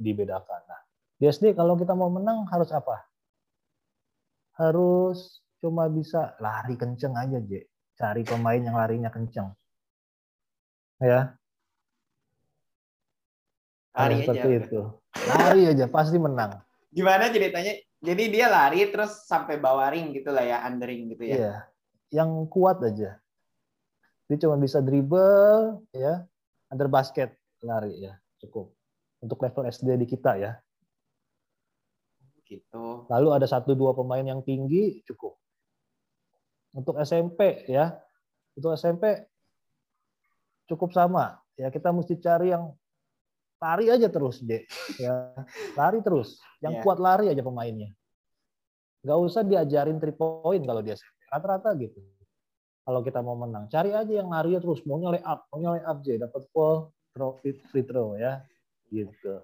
dibedakan. Nah, di SD kalau kita mau menang harus apa? Harus cuma bisa lari kenceng aja, J. Cari pemain yang larinya kenceng. Ya, Lari harus aja. seperti itu. Lari aja pasti menang. Gimana ceritanya? Jadi dia lari terus sampai bawah ring gitu lah ya, undering gitu ya. Iya. Yang kuat aja. Dia cuma bisa dribble, ya, under basket lari ya, cukup. Untuk level SD di kita ya. Gitu. Lalu ada satu dua pemain yang tinggi cukup. Untuk SMP ya, untuk SMP cukup sama. Ya kita mesti cari yang lari aja terus, Dek. Ya, lari terus. Yang Iya. kuat lari aja pemainnya. Nggak usah diajarin three point kalau di SMP. Rata-rata gitu. Kalau kita mau menang, cari aja yang lari terus. Maunya lay up, maunya lay up J, dapat ball, throw free throw ya. Gitu.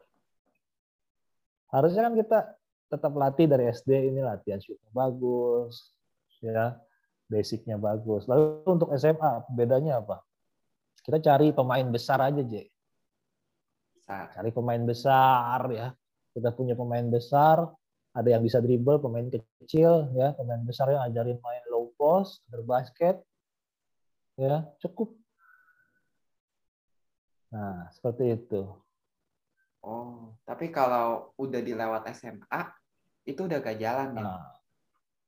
Harusnya kan kita tetap latih dari SD ini latihan shoot bagus, ya basicnya bagus. Lalu untuk SMA bedanya apa? Kita cari pemain besar aja, J. Cari pemain besar ya. Kita punya pemain besar, ada yang bisa dribble, pemain kecil ya, pemain besar yang ajarin main low post, berbasket. Ya, cukup. Nah, seperti itu. Oh, tapi kalau udah dilewat SMA itu udah gak jalan ya. Nah,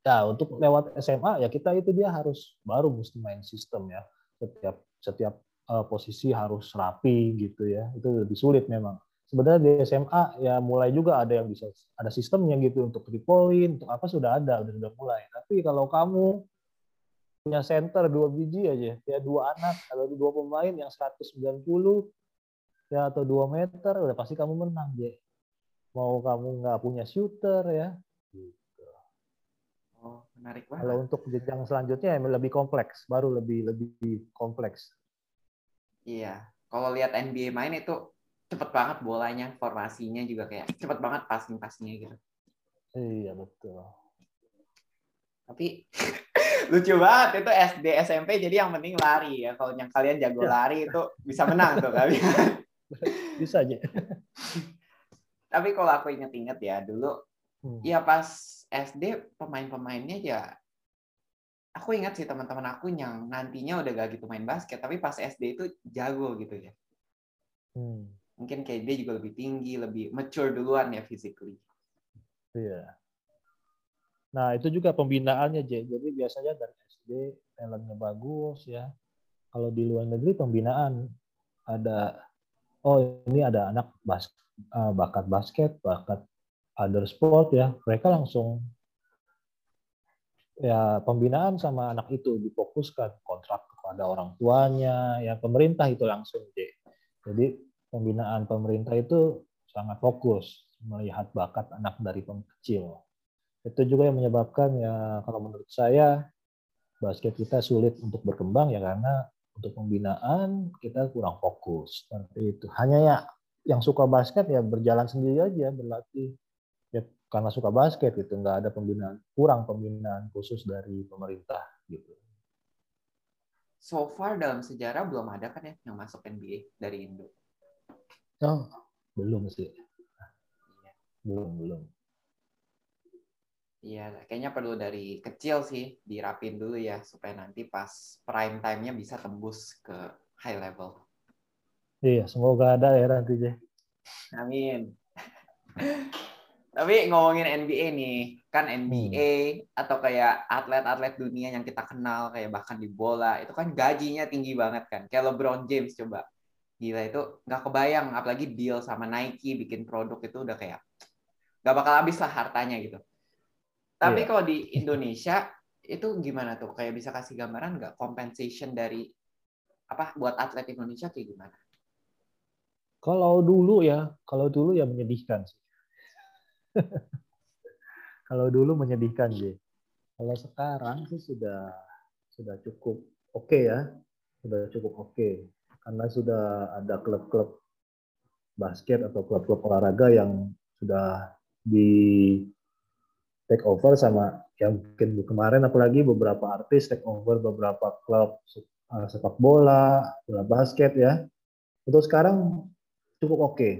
ya untuk lewat SMA ya kita itu dia harus baru mesti main sistem ya. Setiap setiap eh, posisi harus rapi gitu ya. Itu lebih sulit memang. Sebenarnya di SMA ya mulai juga ada yang bisa ada sistemnya gitu untuk three point, untuk apa sudah ada, udah sudah mulai. Tapi kalau kamu punya center dua biji aja, ya dua anak atau dua pemain yang 190 ya atau dua meter, udah pasti kamu menang ya. Mau kamu nggak punya shooter ya, Oh, menarik Kalau banget. untuk jenjang selanjutnya yang lebih kompleks, baru lebih lebih kompleks. Iya. Kalau lihat NBA main itu cepet banget bolanya, formasinya juga kayak cepet banget passing-passingnya gitu. Iya betul. Tapi lucu banget itu SD SMP jadi yang penting lari ya. Kalau yang kalian jago lari itu bisa menang tuh kalian. Bisa aja. Tapi kalau aku inget-inget ya dulu Hmm. ya pas SD pemain-pemainnya ya aku ingat sih teman-teman aku yang nantinya udah gak gitu main basket tapi pas SD itu jago gitu ya. Hmm. Mungkin kayak dia juga lebih tinggi, lebih mature duluan ya physically. Iya. Nah itu juga pembinaannya J. Jadi biasanya dari SD talentnya bagus ya. Kalau di luar negeri pembinaan ada oh ini ada anak bas, eh, bakat basket, bakat other sport ya. Mereka langsung ya pembinaan sama anak itu difokuskan kontrak kepada orang tuanya ya pemerintah itu langsung J. Jadi pembinaan pemerintah itu sangat fokus melihat bakat anak dari kecil. Itu juga yang menyebabkan ya kalau menurut saya basket kita sulit untuk berkembang ya karena untuk pembinaan kita kurang fokus seperti itu. Hanya ya yang suka basket ya berjalan sendiri aja berlatih ya karena suka basket gitu nggak ada pembinaan kurang pembinaan khusus dari pemerintah gitu. so far dalam sejarah belum ada kan ya yang masuk NBA dari Indo. Oh, belum sih. Belum, belum. Iya, kayaknya perlu dari kecil sih dirapin dulu ya supaya nanti pas prime time-nya bisa tembus ke high level. Iya, semoga ada ya nanti Jay. Amin. Tapi ngomongin NBA nih, kan NBA atau kayak atlet-atlet dunia yang kita kenal kayak bahkan di bola itu kan gajinya tinggi banget kan. Kayak LeBron James coba. Gila itu nggak kebayang apalagi deal sama Nike bikin produk itu udah kayak nggak bakal habis lah hartanya gitu. Tapi Iya. kalau di Indonesia itu gimana tuh? Kayak bisa kasih gambaran nggak compensation dari apa buat atlet Indonesia kayak gimana? Kalau dulu ya, kalau dulu ya menyedihkan sih. kalau dulu menyedihkan Jay. Kalau sekarang sih sudah sudah cukup oke ya, sudah cukup oke karena sudah ada klub-klub basket atau klub-klub olahraga yang sudah di take over sama yang mungkin kemarin apalagi beberapa artis take over beberapa klub uh, sepak bola, bola basket ya. Untuk sekarang cukup oke.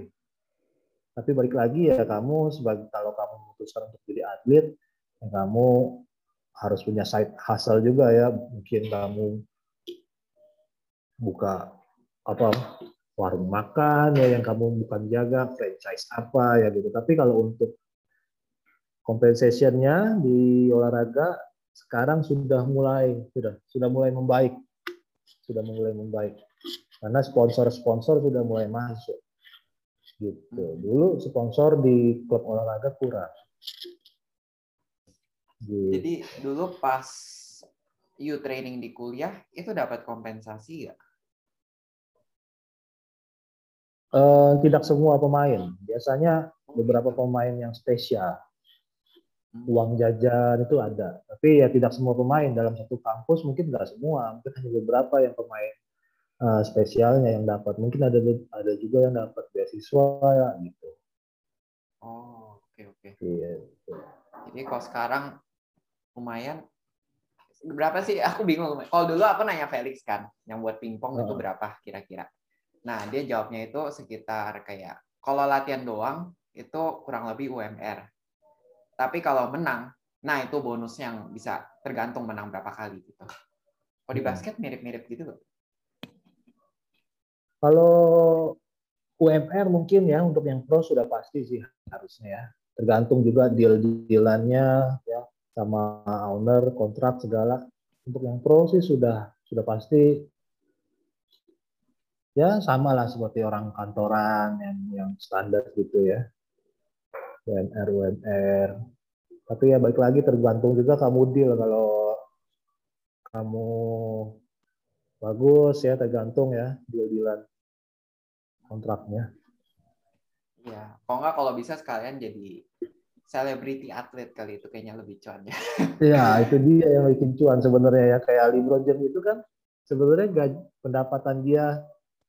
Tapi balik lagi ya kamu sebagai kalau kamu memutuskan untuk jadi atlet, ya kamu harus punya side hustle juga ya. Mungkin kamu buka apa warung makan ya yang kamu bukan jaga franchise apa ya gitu. Tapi kalau untuk compensation-nya di olahraga sekarang sudah mulai sudah sudah mulai membaik. Sudah mulai membaik. Karena sponsor-sponsor sudah mulai masuk. Gitu. Dulu sponsor di klub olahraga kurang. Gitu. Jadi dulu pas you training di kuliah itu dapat kompensasi nggak? Eh, tidak semua pemain. Biasanya beberapa pemain yang spesial. Uang jajan itu ada. Tapi ya tidak semua pemain. Dalam satu kampus mungkin nggak semua. Mungkin hanya beberapa yang pemain eh, spesialnya yang dapat. Mungkin ada ada juga yang dapat beasiswa ya gitu. Oh, oke oke. Iya. Jadi kalau sekarang lumayan berapa sih? Aku bingung. Kalau dulu aku nanya Felix kan, yang buat pingpong itu berapa kira-kira? Nah, dia jawabnya itu sekitar kayak kalau latihan doang itu kurang lebih UMR. Tapi kalau menang, nah itu bonusnya yang bisa tergantung menang berapa kali gitu. Kalau di Hmm. basket mirip-mirip gitu? Kalau UMR mungkin ya untuk yang pro sudah pasti sih harusnya ya. Tergantung juga deal-dealannya ya sama owner, kontrak segala. Untuk yang pro sih sudah sudah pasti ya sama lah seperti orang kantoran yang yang standar gitu ya. UMR UMR. Tapi ya baik lagi tergantung juga kamu deal kalau kamu bagus ya tergantung ya deal-dealan kontraknya. Iya. Kalau nggak kalau bisa sekalian jadi celebrity atlet kali itu kayaknya lebih cuan ya. Iya, itu dia yang bikin cuan sebenarnya ya kayak LeBron James itu kan sebenarnya gaji, pendapatan dia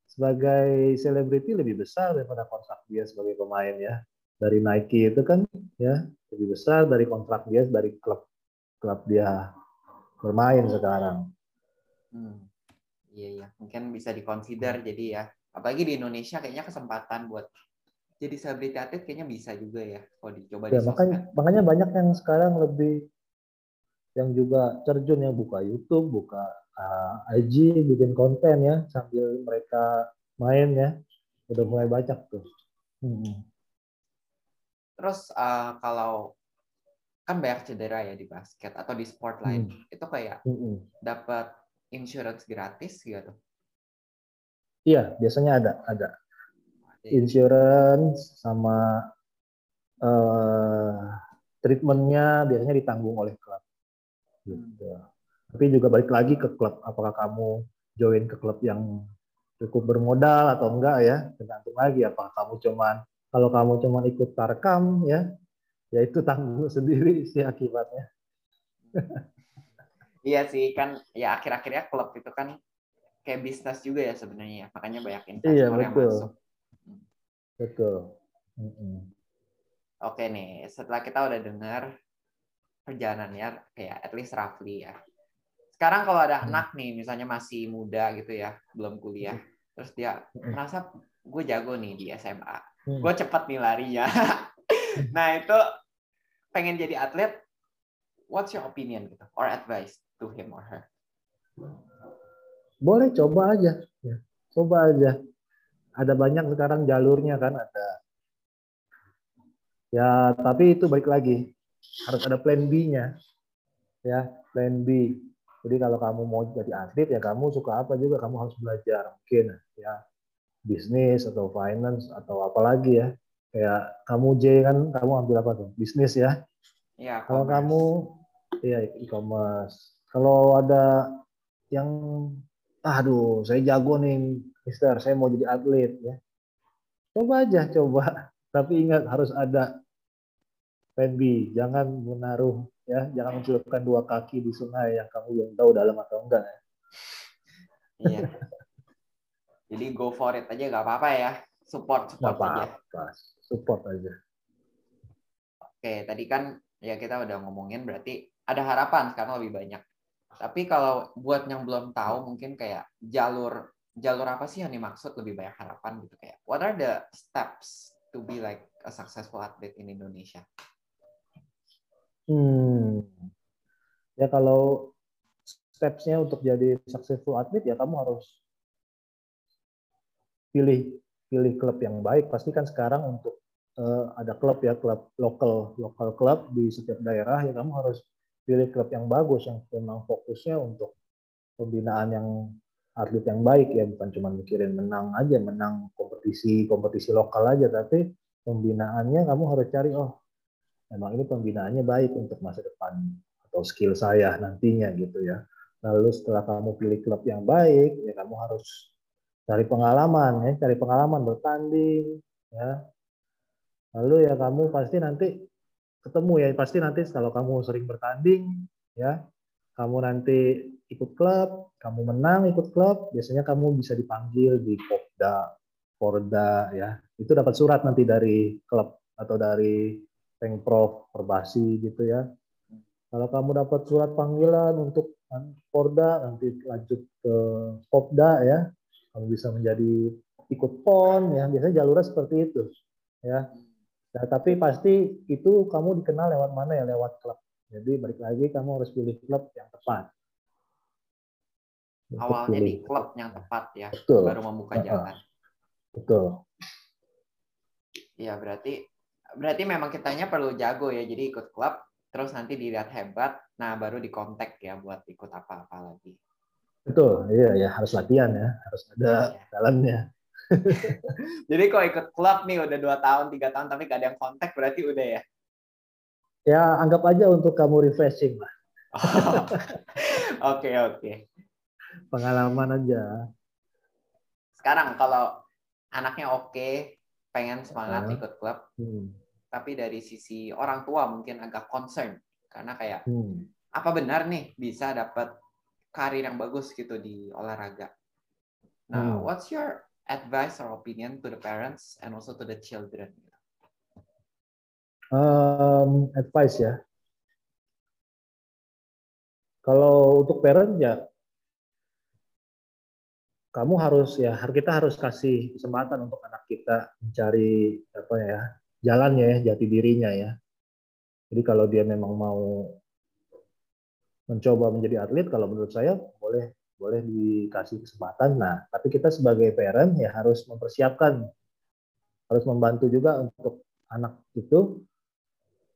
sebagai selebriti lebih besar daripada kontrak dia sebagai pemain ya. Dari Nike itu kan ya lebih besar dari kontrak dia dari klub klub dia bermain sekarang. Hmm. Iya iya, mungkin bisa dikonsider jadi ya. Apalagi di Indonesia kayaknya kesempatan buat jadi selebriti atlet kayaknya bisa juga ya kalau dicoba di Ya makanya makanya banyak yang sekarang lebih yang juga terjun yang buka YouTube, buka uh, IG, bikin konten ya sambil mereka main ya. Udah mulai banyak tuh. Hmm. Terus eh, kalau kan banyak cedera ya di basket atau di sport lain, itu kayak Hmm. dapat insurance gratis gitu. Iya, biasanya ada, ada insurance sama eh treatmentnya biasanya ditanggung oleh klub. Gitu. Tapi juga balik lagi ke klub, apakah kamu join ke klub yang cukup bermodal atau enggak ya, tergantung lagi apakah kamu cuman kalau kamu cuman ikut tarkam ya, ya itu tanggung sendiri sih akibatnya. Iya sih kan ya akhir-akhirnya klub itu kan kayak bisnis juga ya sebenarnya ya. Makanya banyak investor Iya, yang masuk. Betul. Mm-mm. Oke nih, setelah kita udah dengar perjalanannya kayak at least roughly ya. sekarang kalau ada Hmm. anak nih, misalnya masih muda gitu ya, belum kuliah, terus dia merasa gue jago nih di SMA, Hmm. gue cepat nih larinya. nah itu pengen jadi atlet, what's your opinion gitu, or advice to him or her? Boleh coba aja, ya. coba aja. Ada banyak sekarang jalurnya kan ada. Ya tapi itu balik lagi harus ada plan B-nya, ya plan B. Jadi kalau kamu mau jadi atlet ya kamu suka apa juga kamu harus belajar mungkin ya bisnis atau finance atau apa lagi ya. Kayak kamu J kan kamu ambil apa tuh bisnis ya. Ya, Kalau commerce. kamu ya e-commerce. Kalau ada yang aduh, saya jago nih, Mister, saya mau jadi atlet ya. Coba aja, coba. Tapi ingat harus ada plan B. Jangan menaruh ya, jangan mencelupkan dua kaki di sungai yang kamu belum tahu dalam atau enggak ya. Iya. Jadi go for it aja gak apa-apa ya. Support Nggak support aja. apa-apa. Support aja. Oke, tadi kan ya kita udah ngomongin berarti ada harapan sekarang lebih banyak. Tapi kalau buat yang belum tahu mungkin kayak jalur jalur apa sih yang dimaksud lebih banyak harapan gitu kayak what are the steps to be like a successful athlete in Indonesia? Hmm. Ya kalau steps-nya untuk jadi successful atlet ya kamu harus pilih pilih klub yang baik. Pasti kan sekarang untuk eh, ada klub ya klub lokal lokal klub di setiap daerah ya kamu harus pilih klub yang bagus yang memang fokusnya untuk pembinaan yang atlet yang baik ya bukan cuma mikirin menang aja menang kompetisi kompetisi lokal aja tapi pembinaannya kamu harus cari oh memang ini pembinaannya baik untuk masa depan atau skill saya nantinya gitu ya. Lalu setelah kamu pilih klub yang baik, ya kamu harus cari pengalaman ya, cari pengalaman bertanding ya. Lalu ya kamu pasti nanti ketemu ya, pasti nanti kalau kamu sering bertanding ya, kamu nanti ikut klub, kamu menang ikut klub, biasanya kamu bisa dipanggil di Popda, Porda ya. Itu dapat surat nanti dari klub atau dari Pengprov, Perbasi gitu ya. Kalau kamu dapat surat panggilan untuk Porda, nanti lanjut ke Popda ya, kamu bisa menjadi ikut PON ya, biasanya jalurnya seperti itu ya. Nah, tapi pasti itu kamu dikenal lewat mana ya, lewat klub. Jadi balik lagi kamu harus pilih klub yang tepat. Untuk Awalnya pilih. di klub yang tepat ya, Betul. baru membuka jalan. Betul. Iya, berarti berarti memang kitanya perlu jago ya. Jadi ikut klub, terus nanti dilihat hebat, nah baru dikontak ya buat ikut apa-apa lagi. Betul, iya ya harus latihan ya, harus ada jalannya. Jadi kalau ikut klub nih udah dua tahun, tiga tahun, tapi gak ada yang kontak, berarti udah ya. Ya anggap aja untuk kamu refreshing lah, Oke, oke. pengalaman aja. Sekarang kalau anaknya oke, pengen semangat Uh. ikut klub, Hmm. tapi dari sisi orang tua mungkin agak concern. Karena kayak, Hmm. apa benar nih bisa dapat karir yang bagus gitu di olahraga? Nah, Hmm. what's your advice or opinion to the parents and also to the children? Um, advice ya. Kalau untuk parent ya, kamu harus ya, kita harus kasih kesempatan untuk anak kita mencari apa ya, jalannya ya, jati dirinya ya. Jadi kalau dia memang mau mencoba menjadi atlet, kalau menurut saya boleh boleh dikasih kesempatan. Nah, tapi kita sebagai parent ya harus mempersiapkan, harus membantu juga untuk anak itu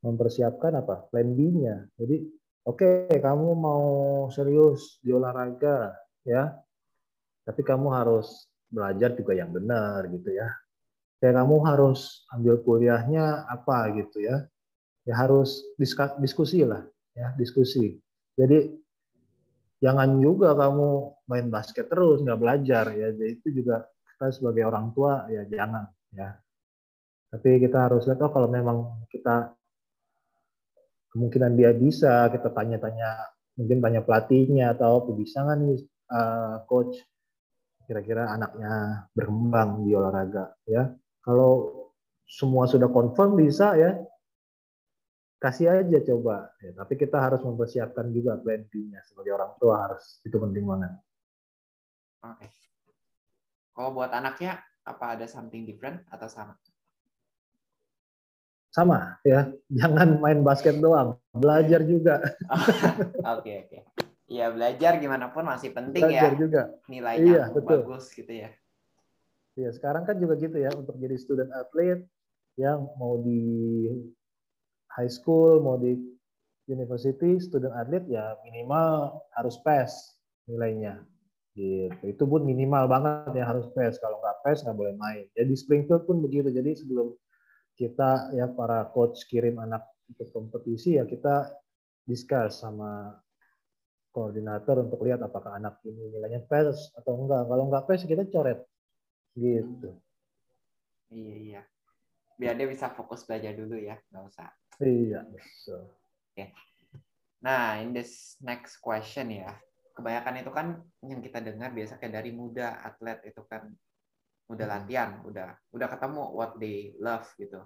mempersiapkan apa plan B-nya. Jadi oke kamu mau serius di olahraga ya, tapi kamu harus belajar juga yang benar gitu ya. Kayak kamu harus ambil kuliahnya apa gitu ya. Ya harus diskusi lah ya diskusi. Jadi jangan juga kamu main basket terus nggak belajar ya. Jadi itu juga kita sebagai orang tua ya jangan ya. Tapi kita harus lihat oh kalau memang kita kemungkinan dia bisa kita tanya-tanya mungkin tanya pelatihnya atau bisa nggak nih uh, coach kira-kira anaknya berkembang di olahraga ya kalau semua sudah confirm bisa ya kasih aja coba. Ya, tapi kita harus mempersiapkan juga plan B-nya sebagai orang tua harus itu penting banget. Oke. Kalau buat anaknya apa ada something different atau sama? Sama ya, jangan main basket doang, belajar juga. Oke oke. Iya belajar gimana pun masih penting belajar ya. juga. Nilainya Iya, betul. bagus gitu ya. Iya, sekarang kan juga gitu ya untuk jadi student athlete yang mau di high school, mau di university, student athlete ya minimal harus pass nilainya. Gitu. Itu pun minimal banget ya harus pass. Kalau nggak pass nggak boleh main. Jadi Springfield pun begitu. Jadi sebelum kita ya para coach kirim anak ikut kompetisi ya kita discuss sama koordinator untuk lihat apakah anak ini nilainya pass atau enggak. Kalau nggak pass kita coret gitu. Iya iya. Biar dia bisa fokus belajar dulu ya, nggak usah. Iya, betul. Nah, in this next question ya, kebanyakan itu kan yang kita dengar biasa kayak dari muda atlet itu kan udah Hmm. latihan, udah udah ketemu what they love gitu.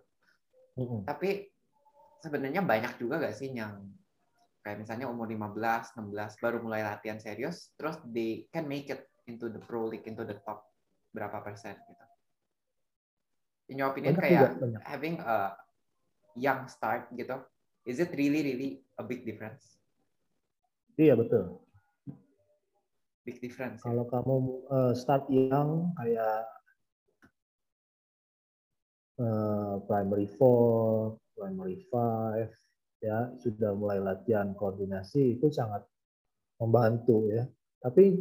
Mm-mm. Tapi sebenarnya banyak juga gak sih yang kayak misalnya umur 15, 16 baru mulai latihan serius, terus they can make it into the pro league, into the top berapa persen gitu. In your opinion Banyak kayak juga, banyak. having a young start gitu, is it really really a big difference? Iya betul. Big difference. ya? Kalau kamu eh, start young kayak eh, primary four, primary five, ya sudah mulai latihan koordinasi itu sangat membantu ya. Tapi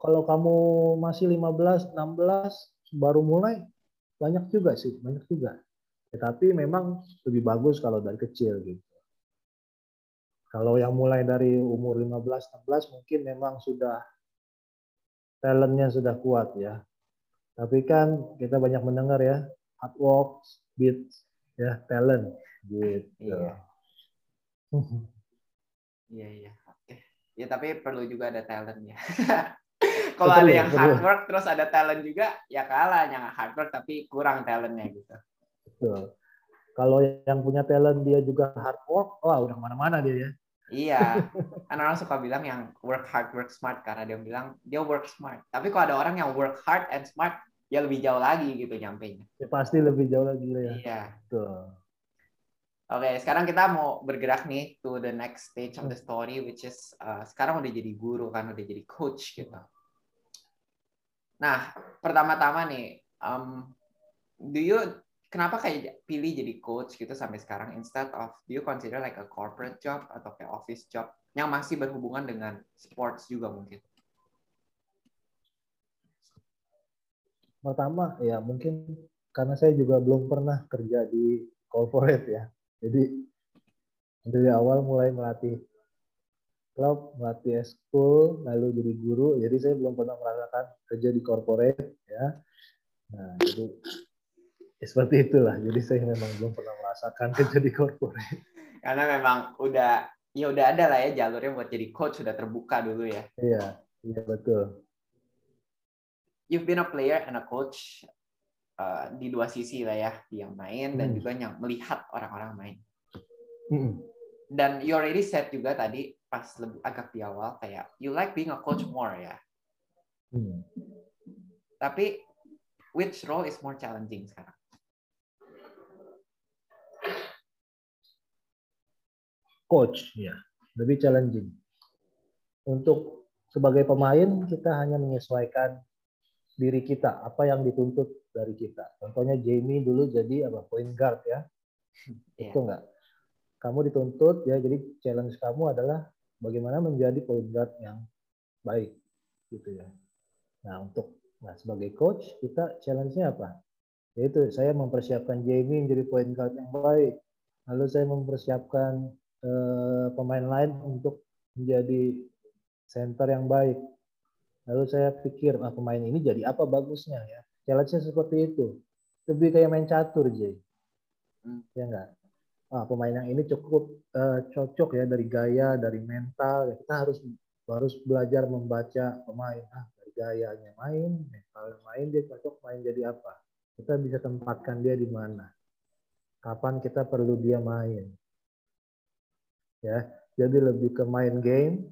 kalau kamu masih 15, 16 baru mulai banyak juga sih, banyak juga. Tetapi memang lebih bagus kalau dari kecil gitu. Kalau yang mulai dari umur 15, 16 mungkin memang sudah talentnya sudah kuat ya. Tapi kan kita banyak mendengar ya, hard work beats ya talent gitu. Iya. Iya iya. Oke. Ya tapi perlu juga ada talent ya. Kalau ada yang betul. hard work terus ada talent juga, ya kalah yang hard work tapi kurang talentnya gitu. Betul. Kalau yang punya talent dia juga hard work, wah udah ke mana-mana dia ya. Iya. Kan orang suka bilang yang work hard work smart karena dia bilang dia work smart. Tapi kalau ada orang yang work hard and smart, ya lebih jauh lagi gitu nyampe Ya, pasti lebih jauh lagi ya. Iya. Betul. Oke, sekarang kita mau bergerak nih to the next stage of the story, which is uh, sekarang udah jadi guru kan, udah jadi coach gitu. Nah, pertama-tama nih, um, do you kenapa kayak pilih jadi coach gitu sampai sekarang instead of do you consider like a corporate job atau kayak office job yang masih berhubungan dengan sports juga mungkin? Pertama ya mungkin karena saya juga belum pernah kerja di corporate ya. Jadi dari awal mulai melatih klub, melatih school, lalu jadi guru. Jadi saya belum pernah merasakan kerja di corporate ya. Nah, jadi ya seperti itulah. Jadi saya memang belum pernah merasakan kerja di corporate. Karena memang udah ya udah ada lah ya jalurnya buat jadi coach sudah terbuka dulu ya. Iya, iya betul. You've been a player and a coach uh, di dua sisi lah ya, yang main dan Hmm. juga yang melihat orang-orang main. Mm-mm. Dan you already said juga tadi pas lebih agak di awal kayak you like being a coach more ya. Hmm. Tapi which role is more challenging sekarang? coach ya lebih challenging untuk sebagai pemain kita hanya menyesuaikan diri kita apa yang dituntut dari kita. Contohnya Jamie dulu jadi apa point guard ya. Iya. itu enggak kamu dituntut ya jadi challenge kamu adalah bagaimana menjadi point guard yang baik gitu ya. Nah untuk nah sebagai coach kita challenge-nya apa? Yaitu saya mempersiapkan Jamie menjadi point guard yang baik. Lalu saya mempersiapkan eh, pemain lain untuk menjadi center yang baik. Lalu saya pikir, ah, pemain ini jadi apa bagusnya ya? Challenge-nya seperti itu. Lebih kayak main catur, Jay. Hmm. Ya enggak? Ah, pemain yang ini cukup eh, cocok ya dari gaya, dari mental. Ya, kita harus harus belajar membaca pemain. Ah, dari gayanya main, mentalnya main, dia cocok main jadi apa? Kita bisa tempatkan dia di mana? Kapan kita perlu dia main? ya jadi lebih ke main game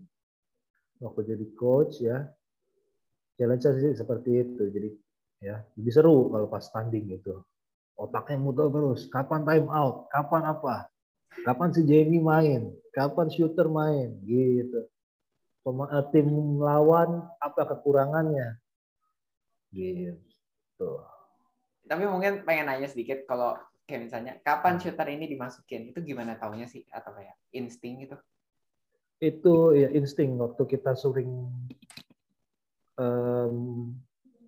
waktu jadi coach ya challenge sih seperti itu. Jadi ya lebih seru kalau pas tanding gitu. Otaknya muter terus. Kapan time out? Kapan apa? Kapan si Jamie main? Kapan shooter main? Gitu. Eh, tim lawan apa kekurangannya? Gitu. Tapi mungkin pengen nanya sedikit kalau kayak misalnya kapan shooter ini dimasukin? Itu gimana taunya sih? Atau kayak insting gitu? Itu ya insting waktu kita sering um,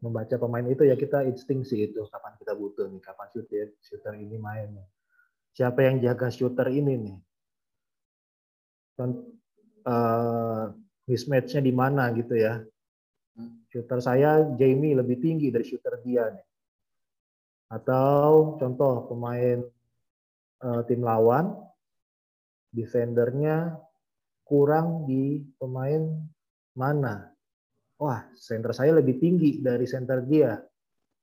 membaca pemain itu ya kita insting sih itu kapan kita butuh nih kapan shooter shooter ini main siapa yang jaga shooter ini nih? Kan uh, mismatchnya di mana gitu ya. Shooter saya Jamie lebih tinggi dari shooter dia nih. Atau contoh pemain uh, tim lawan, defendernya kurang di pemain mana? Wah, center saya lebih tinggi dari center dia.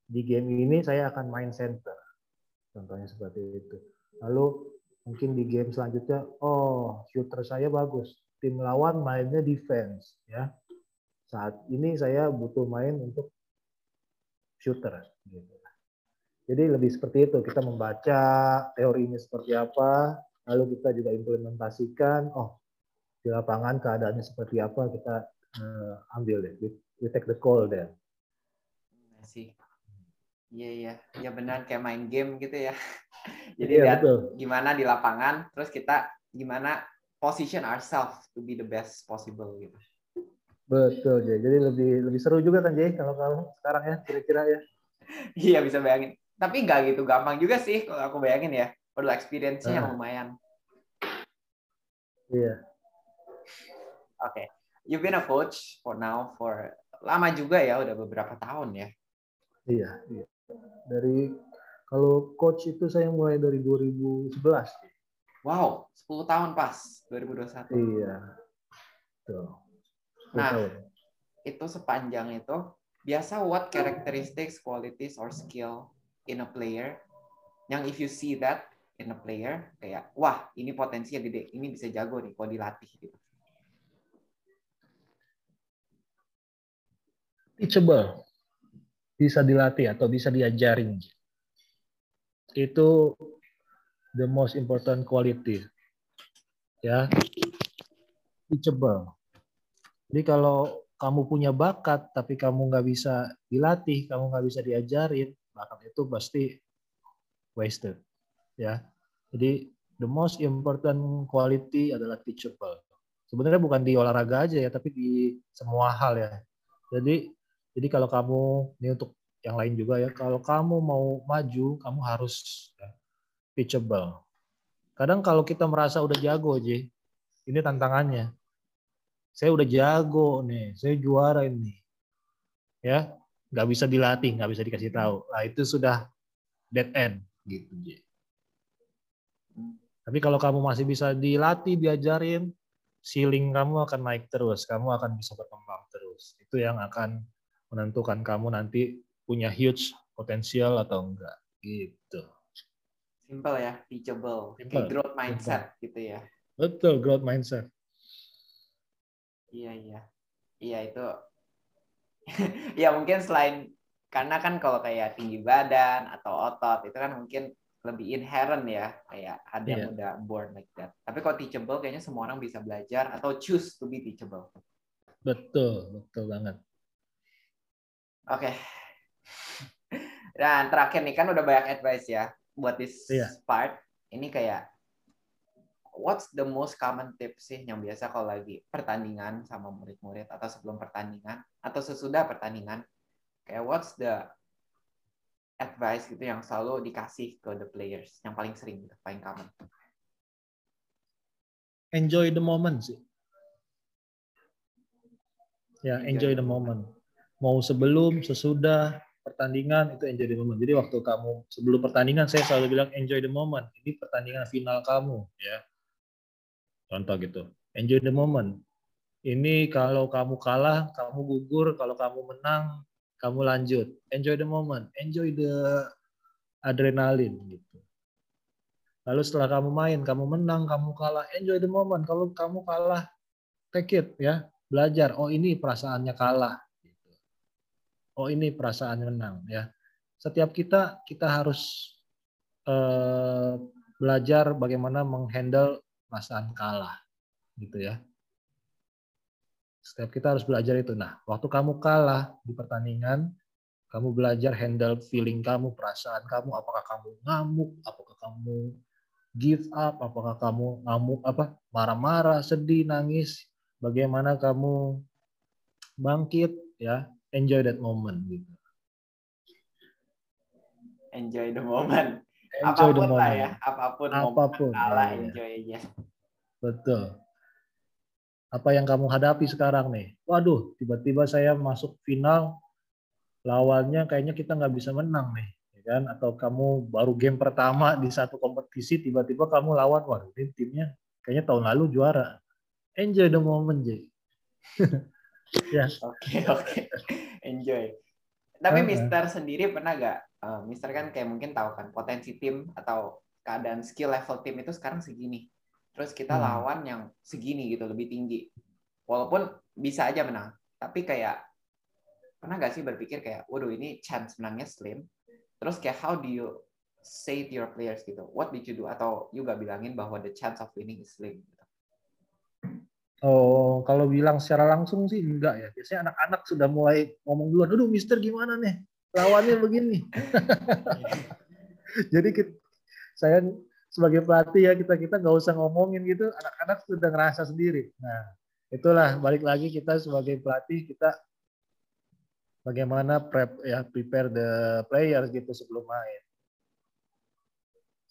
Di game ini saya akan main center. Contohnya seperti itu. Lalu mungkin di game selanjutnya, oh shooter saya bagus. Tim lawan mainnya defense, ya. Saat ini saya butuh main untuk shooter. Gitu. Jadi lebih seperti itu, kita membaca teorinya seperti apa, lalu kita juga implementasikan, oh di lapangan keadaannya seperti apa, kita uh, ambil deh, we, we take the call deh. Sih. Iya iya, ya benar kayak main game gitu ya. Jadi iya, lihat betul. gimana di lapangan, terus kita gimana position ourselves to be the best possible gitu. Betul, Jay. Jadi lebih lebih seru juga kan, Jay, kalau kamu sekarang ya, kira-kira ya. iya, bisa bayangin tapi nggak gitu gampang juga sih kalau aku bayangin ya perlu experience-nya yang ah. lumayan iya yeah. oke okay. You've been a coach for now for lama juga ya udah beberapa tahun ya. Iya iya. Dari kalau coach itu saya mulai dari 2011 wow 10 tahun pas 2021 iya. Tuh. nah tahun. itu sepanjang itu biasa what characteristics qualities or skill in a player? Yang if you see that in a player kayak wah ini potensinya gede ini bisa jago nih kalau dilatih gitu teachable. Bisa dilatih atau bisa diajarin. Itu the most important quality. Ya. Teachable. Jadi kalau kamu punya bakat tapi kamu nggak bisa dilatih kamu nggak bisa diajarin bakat itu pasti wasted. Ya. Jadi the most important quality adalah teachable. Sebenarnya bukan di olahraga aja ya tapi di semua hal ya. Jadi jadi kalau kamu ini untuk yang lain juga ya kalau kamu mau maju kamu harus ya, teachable kadang kalau kita merasa udah jago aja ini tantangannya saya udah jago nih saya juara ini ya nggak bisa dilatih, nggak bisa dikasih tahu. Nah itu sudah dead end gitu. Tapi kalau kamu masih bisa dilatih, diajarin, ceiling kamu akan naik terus, kamu akan bisa berkembang terus. Itu yang akan menentukan kamu nanti punya huge potensial atau enggak gitu. Simple ya, teachable, Simple. growth mindset Simple. gitu ya. Betul, growth mindset. Iya, iya. Iya, itu ya mungkin selain karena kan kalau kayak tinggi badan atau otot itu kan mungkin lebih inherent ya kayak ada yang yeah. udah born like that. Tapi kalau teachable kayaknya semua orang bisa belajar atau choose to be teachable. Betul, betul banget. Oke. Okay. Dan terakhir nih kan udah banyak advice ya buat this yeah. part. Ini kayak what's the most common tips sih yang biasa kalau lagi pertandingan sama murid-murid atau sebelum pertandingan atau sesudah pertandingan kayak what's the advice gitu yang selalu dikasih ke the players yang paling sering gitu, paling common enjoy the moment sih ya enjoy, enjoy the moment mau sebelum sesudah pertandingan itu enjoy the moment. Jadi waktu kamu sebelum pertandingan saya selalu bilang enjoy the moment. Ini pertandingan final kamu ya. Contoh gitu. Enjoy the moment. Ini kalau kamu kalah, kamu gugur. Kalau kamu menang, kamu lanjut. Enjoy the moment. Enjoy the adrenalin gitu. Lalu setelah kamu main, kamu menang, kamu kalah, enjoy the moment. Kalau kamu kalah, take it ya, belajar. Oh ini perasaannya kalah. Oh ini perasaan menang ya. Setiap kita kita harus uh, belajar bagaimana menghandle perasaan kalah, gitu ya. Setiap kita harus belajar itu. Nah, waktu kamu kalah di pertandingan, kamu belajar handle feeling kamu, perasaan kamu, apakah kamu ngamuk, apakah kamu give up, apakah kamu ngamuk apa marah-marah, sedih, nangis, bagaimana kamu bangkit ya, enjoy that moment gitu. Enjoy the moment. Enjoy apa pun the moment. lah ya, apa pun, apa pun kalah ya, enjoy aja. Betul. Apa yang kamu hadapi sekarang nih? Waduh, tiba-tiba saya masuk final, lawannya kayaknya kita nggak bisa menang nih kan atau kamu baru game pertama di satu kompetisi tiba-tiba kamu lawan wah ini timnya kayaknya tahun lalu juara enjoy the moment J ya oke oke enjoy tapi uh, Mister sendiri pernah gak uh, Mister kan kayak mungkin tahu kan potensi tim atau keadaan skill level tim itu sekarang segini terus kita hmm. lawan yang segini gitu lebih tinggi walaupun bisa aja menang tapi kayak pernah gak sih berpikir kayak waduh ini chance menangnya slim Terus kayak how do you say to your players gitu? What did you do? Atau you gak bilangin bahwa the chance of winning is slim? Oh, kalau bilang secara langsung sih enggak ya. Biasanya anak-anak sudah mulai ngomong duluan, aduh mister gimana nih? Lawannya begini. Jadi kita, saya sebagai pelatih ya kita kita nggak usah ngomongin gitu, anak-anak sudah ngerasa sendiri. Nah, itulah balik lagi kita sebagai pelatih kita bagaimana prep ya prepare the players gitu sebelum main.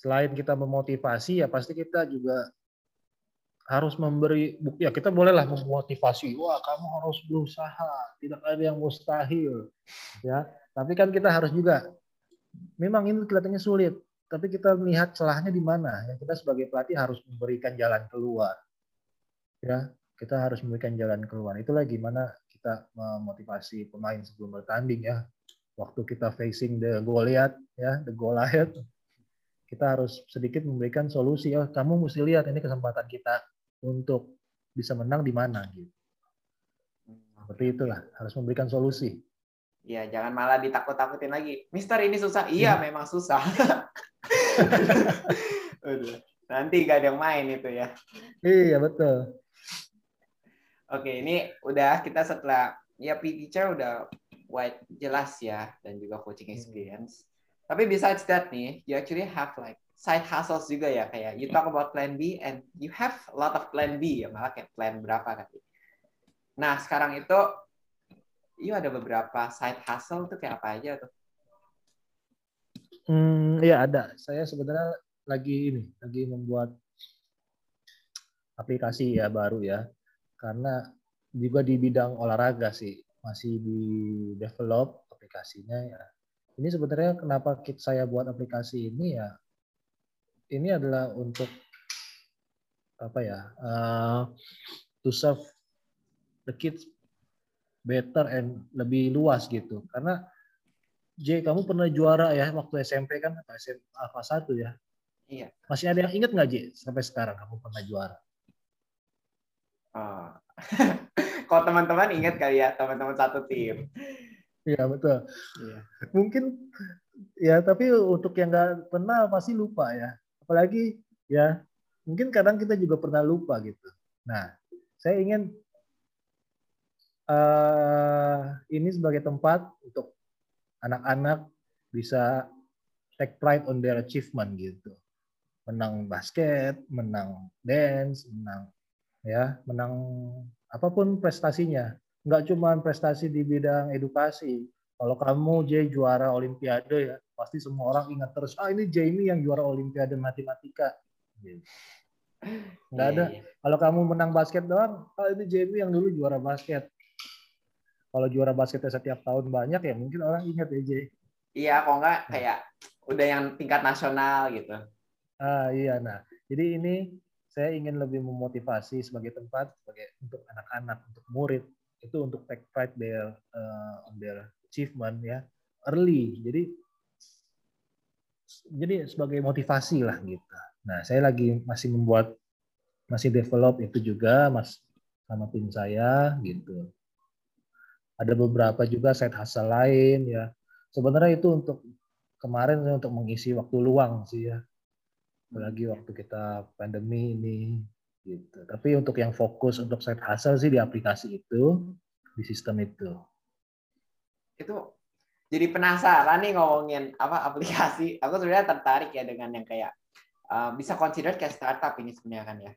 Selain kita memotivasi ya pasti kita juga harus memberi bukti ya kita bolehlah memotivasi. Wah kamu harus berusaha tidak ada yang mustahil ya. Tapi kan kita harus juga memang ini kelihatannya sulit tapi kita melihat celahnya di mana ya. Kita sebagai pelatih harus memberikan jalan keluar ya. Kita harus memberikan jalan keluar. Itulah gimana kita memotivasi pemain sebelum bertanding ya. Waktu kita facing the Goliath ya, the Goliath, kita harus sedikit memberikan solusi. Oh, kamu mesti lihat ini kesempatan kita untuk bisa menang di mana gitu. Seperti itulah, harus memberikan solusi. Ya, jangan malah ditakut-takutin lagi. Mister ini susah. Iya, hmm. memang susah. Nanti gak ada yang main itu ya. Iya, betul. Oke, ini udah kita setelah ya teacher udah white jelas ya dan juga coaching hmm. experience. Hmm. Tapi besides that nih, you actually have like side hustles juga ya kayak you talk about plan B and you have a lot of plan B ya malah kayak plan berapa kan. Nah, sekarang itu you ada beberapa side hustle tuh kayak apa aja tuh? Hmm, iya ada. Saya sebenarnya lagi ini, lagi membuat aplikasi ya baru ya karena juga di bidang olahraga sih masih di develop aplikasinya ya. Ini sebenarnya kenapa saya buat aplikasi ini ya ini adalah untuk apa ya uh, to serve the kids better and lebih luas gitu karena J kamu pernah juara ya waktu SMP kan atau SMA kelas 1 ya iya masih ada yang ingat nggak J sampai sekarang kamu pernah juara Oh. Kalau teman-teman ingat kali ya, teman-teman satu tim. Iya betul. Iya. Mungkin ya tapi untuk yang nggak pernah pasti lupa ya. Apalagi ya mungkin kadang kita juga pernah lupa gitu. Nah, saya ingin uh, ini sebagai tempat untuk anak-anak bisa take pride on their achievement gitu. Menang basket, menang dance, menang ya menang apa pun prestasinya nggak cuma prestasi di bidang edukasi kalau kamu J juara olimpiade ya pasti semua orang ingat terus ah ini Jamie yang juara olimpiade matematika. Nggak ada. yeah, yeah. kalau kamu menang basket doang ah ini Jamie yang dulu juara basket. Kalau juara basketnya setiap tahun banyak ya mungkin orang ingat ya J iya kok nggak kayak udah yang tingkat nasional gitu. Ah iya nah. Jadi ini saya ingin lebih memotivasi sebagai tempat sebagai untuk anak-anak untuk murid. Itu untuk take pride their uh, on their achievement ya early jadi jadi sebagai motivasi lah gitu Nah, saya lagi masih membuat masih develop itu juga mas sama tim saya gitu. Ada beberapa juga side hustle lain ya. Sebenarnya itu untuk kemarin untuk mengisi waktu luang sih ya. Apalagi waktu kita pandemi ini gitu. Tapi untuk yang fokus untuk side hustle sih di aplikasi itu, di sistem itu. Itu jadi penasaran nih ngomongin apa aplikasi. Aku sebenarnya tertarik ya dengan yang kayak uh, bisa consider kayak startup ini sebenarnya kan ya.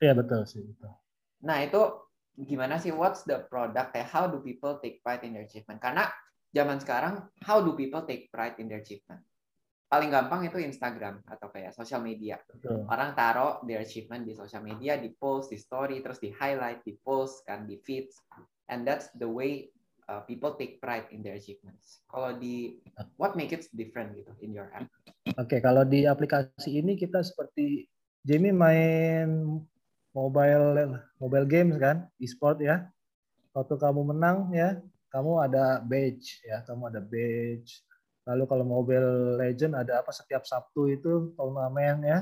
Iya betul sih betul. Nah itu gimana sih what's the product kayak how do people take pride in their achievement? Karena zaman sekarang how do people take pride in their achievement? Paling gampang itu Instagram atau kayak social media. betul. Orang taruh their achievement di social media, di post, di story, terus di highlight, di post, kan di feeds, and that's the way uh, people take pride in their achievements. Kalau di what make it different gitu in your app? Oke, kalau di aplikasi ini kita seperti Jamie main mobile mobile games kan, e-sport ya. Waktu kamu menang ya, kamu ada badge ya, kamu ada badge. Lalu kalau Mobile Legend ada apa setiap Sabtu itu turnamen ya,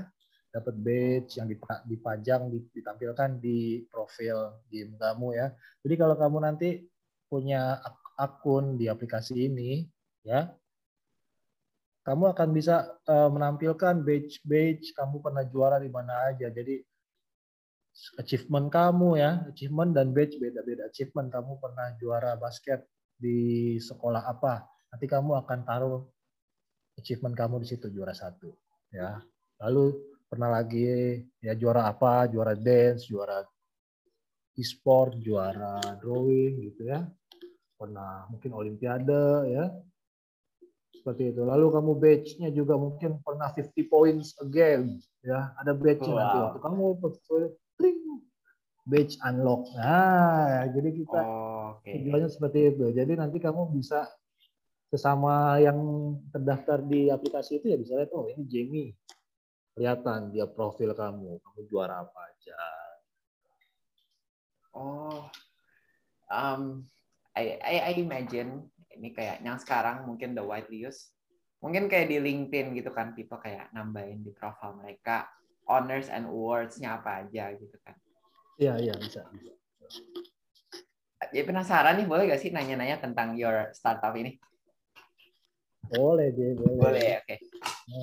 dapat badge yang dipajang ditampilkan di profil game kamu ya. Jadi kalau kamu nanti punya akun di aplikasi ini ya, kamu akan bisa uh, menampilkan badge-badge kamu pernah juara di mana aja. Jadi achievement kamu ya, achievement dan badge beda-beda. Achievement kamu pernah juara basket di sekolah apa, nanti kamu akan taruh achievement kamu di situ juara satu ya. Lalu pernah lagi ya juara apa? Juara dance juara e-sport juara drawing gitu ya pernah mungkin olimpiade ya. Seperti itu. Lalu kamu badge-nya juga mungkin pernah 50 points again ya. Ada badge-nya wow. nanti waktu kamu klik badge unlock. Nah jadi kita oh, okay. tujuannya seperti itu. Jadi nanti kamu bisa sesama yang terdaftar di aplikasi itu ya bisa lihat oh ini Jamie. Kelihatan dia profil kamu. Kamu juara apa aja. Oh um I, I I imagine ini kayak yang sekarang mungkin the widely used mungkin kayak di LinkedIn gitu kan people kayak nambahin di profil mereka honors and awards-nya apa aja gitu kan iya iya bisa, bisa. Jadi penasaran nih, boleh gak sih nanya-nanya tentang your startup ini? Boleh, J, boleh. Boleh, oke. Okay.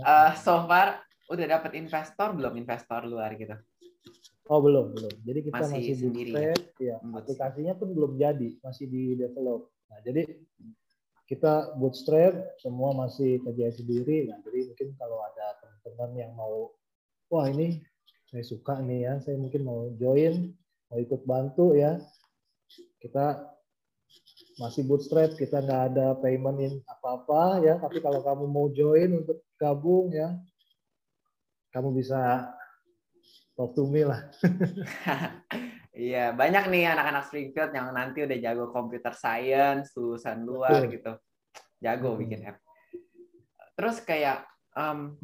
Uh, so far udah dapat investor belum investor luar gitu? Oh belum belum. Jadi kita masih, masih sendiri ya. ya. Aplikasinya pun belum jadi, masih di develop. Nah jadi kita bootstrap semua masih kerja sendiri. Nah jadi mungkin kalau ada teman-teman yang mau, wah ini saya suka nih ya, saya mungkin mau join, mau ikut bantu ya. Kita masih bootstrap kita nggak ada payment apa-apa ya tapi kalau kamu mau join untuk gabung ya kamu bisa talk to me lah iya banyak nih anak-anak Springfield yang nanti udah jago computer science lulusan luar Betul. gitu jago hmm. bikin app terus kayak um,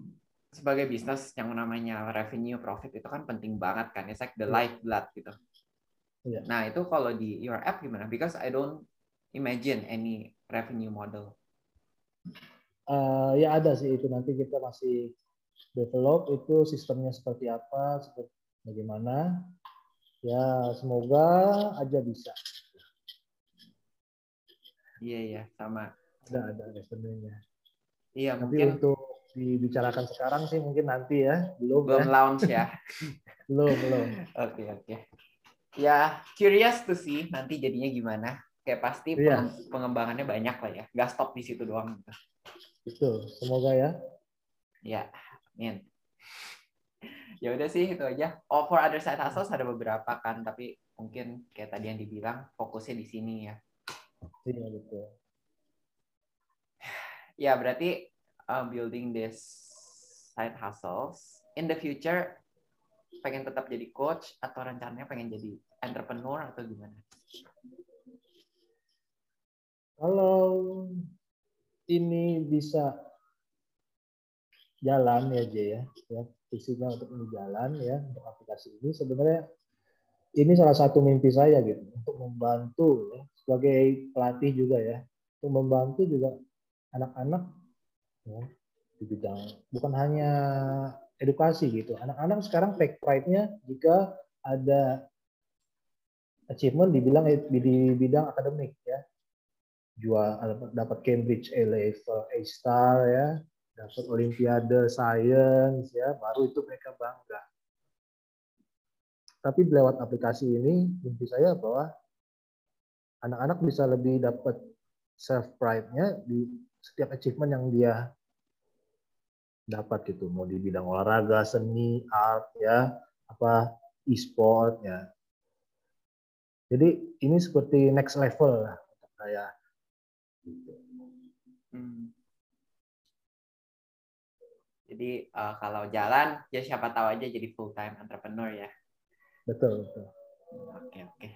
sebagai bisnis yang namanya revenue profit itu kan penting banget kan it's like the iya. lifeblood gitu yeah. nah itu kalau di your app gimana because I don't imagine any revenue model? Uh, ya ada sih itu nanti kita masih develop itu sistemnya seperti apa, seperti bagaimana. Ya semoga aja bisa. Iya iya sama. Ada ada revenue-nya. Iya Tapi mungkin untuk dibicarakan sekarang sih mungkin nanti ya belum belum ya. launch ya belum belum oke okay, oke okay. ya curious to see nanti jadinya gimana kayak pasti yeah. pengembangannya banyak lah ya nggak stop di situ doang itu semoga ya ya amin. Ya udah sih itu aja. Oh for other side hustles ada beberapa kan tapi mungkin kayak tadi yang dibilang fokusnya di sini ya. Iya betul. Ya berarti uh, building this side hustles in the future pengen tetap jadi coach atau rencananya pengen jadi entrepreneur atau gimana? Kalau ini bisa jalan ya J ya, ya visinya untuk ini jalan ya untuk aplikasi ini. Sebenarnya ini salah satu mimpi saya gitu. Untuk membantu ya, sebagai pelatih juga ya. Untuk membantu juga anak-anak ya, di bidang bukan hanya edukasi gitu. Anak-anak sekarang take pride-nya jika ada achievement dibilang di bidang akademik ya. Jual dapat Cambridge A level A star ya, dapat Olimpiade Science ya, baru itu mereka bangga. Tapi lewat aplikasi ini, mimpi saya bahwa anak-anak bisa lebih dapat self pride-nya di setiap achievement yang dia dapat gitu mau di bidang olahraga seni art ya apa e-sport ya jadi ini seperti next level lah untuk saya hmm. Jadi uh, kalau jalan ya siapa tahu aja jadi full time entrepreneur ya betul betul oke oke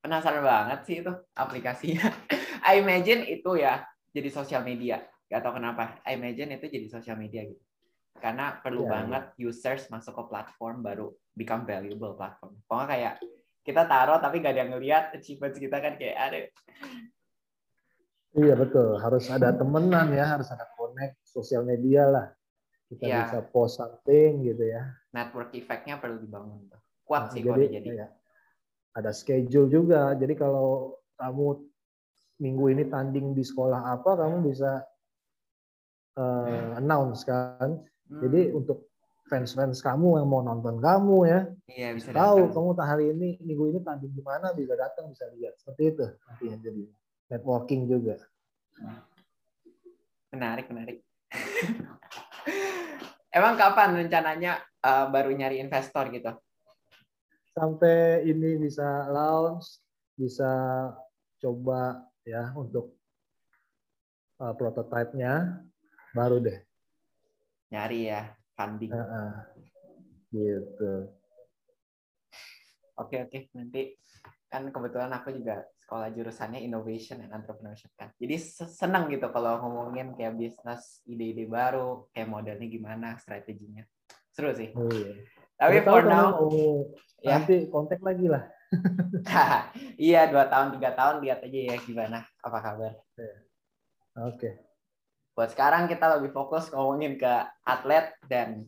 penasaran banget sih itu aplikasinya I imagine itu ya jadi sosial media Gak tau kenapa. I imagine itu jadi sosial media gitu. Karena perlu yeah, banget yeah. users masuk ke platform baru become valuable platform. Pokoknya kayak kita taruh tapi gak ada yang ngeliat achievements kita kan kayak ada. Iya betul, harus ada temenan ya, harus ada connect sosial media lah. Kita yeah. bisa post something gitu ya. Network effect-nya perlu dibangun. Kuat nah, sih jadi, jadi. Ya, ada schedule juga. Jadi kalau kamu minggu ini tanding di sekolah apa, kamu bisa uh, announce kan. Hmm. Jadi untuk fans-fans kamu yang mau nonton kamu ya, iya, bisa tahu datang. kamu hari ini minggu ini tanding di mana bisa datang bisa lihat seperti itu nantinya jadi networking juga. Menarik menarik. Emang kapan rencananya uh, baru nyari investor gitu? Sampai ini bisa launch, bisa coba ya untuk uh, prototipe-nya baru deh nyari ya funding uh -uh. gitu oke oke nanti kan kebetulan aku juga sekolah jurusannya innovation and entrepreneurship kan. Jadi senang gitu kalau ngomongin kayak bisnis ide-ide baru kayak modelnya gimana strateginya. Seru sih. Oh, iya. tapi for now oh, ya. nanti kontak lagi lah. Iya dua tahun tiga tahun lihat aja ya gimana apa kabar. Oke. Okay buat sekarang kita lebih fokus ngomongin ke atlet dan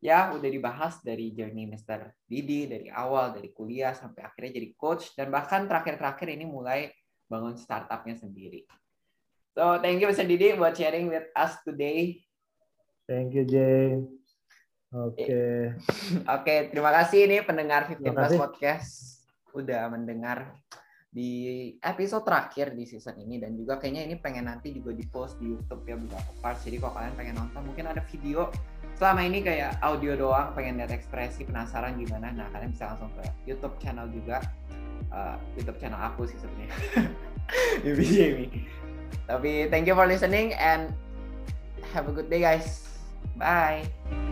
ya udah dibahas dari journey Mr. Didi dari awal dari kuliah sampai akhirnya jadi coach dan bahkan terakhir-terakhir ini mulai bangun startupnya sendiri. So thank you Mr. Didi buat sharing with us today. Thank you Jay. Oke. Okay. Oke, okay, terima kasih ini pendengar 15 Plus Podcast udah mendengar di episode terakhir di season ini dan juga kayaknya ini pengen nanti juga di post di YouTube ya beberapa parts jadi kalau kalian pengen nonton mungkin ada video selama ini kayak audio doang pengen lihat ekspresi penasaran gimana nah kalian bisa langsung ke YouTube channel juga. Uh, YouTube channel aku sih sebenarnya. Tapi thank you for listening and have a good day guys. Bye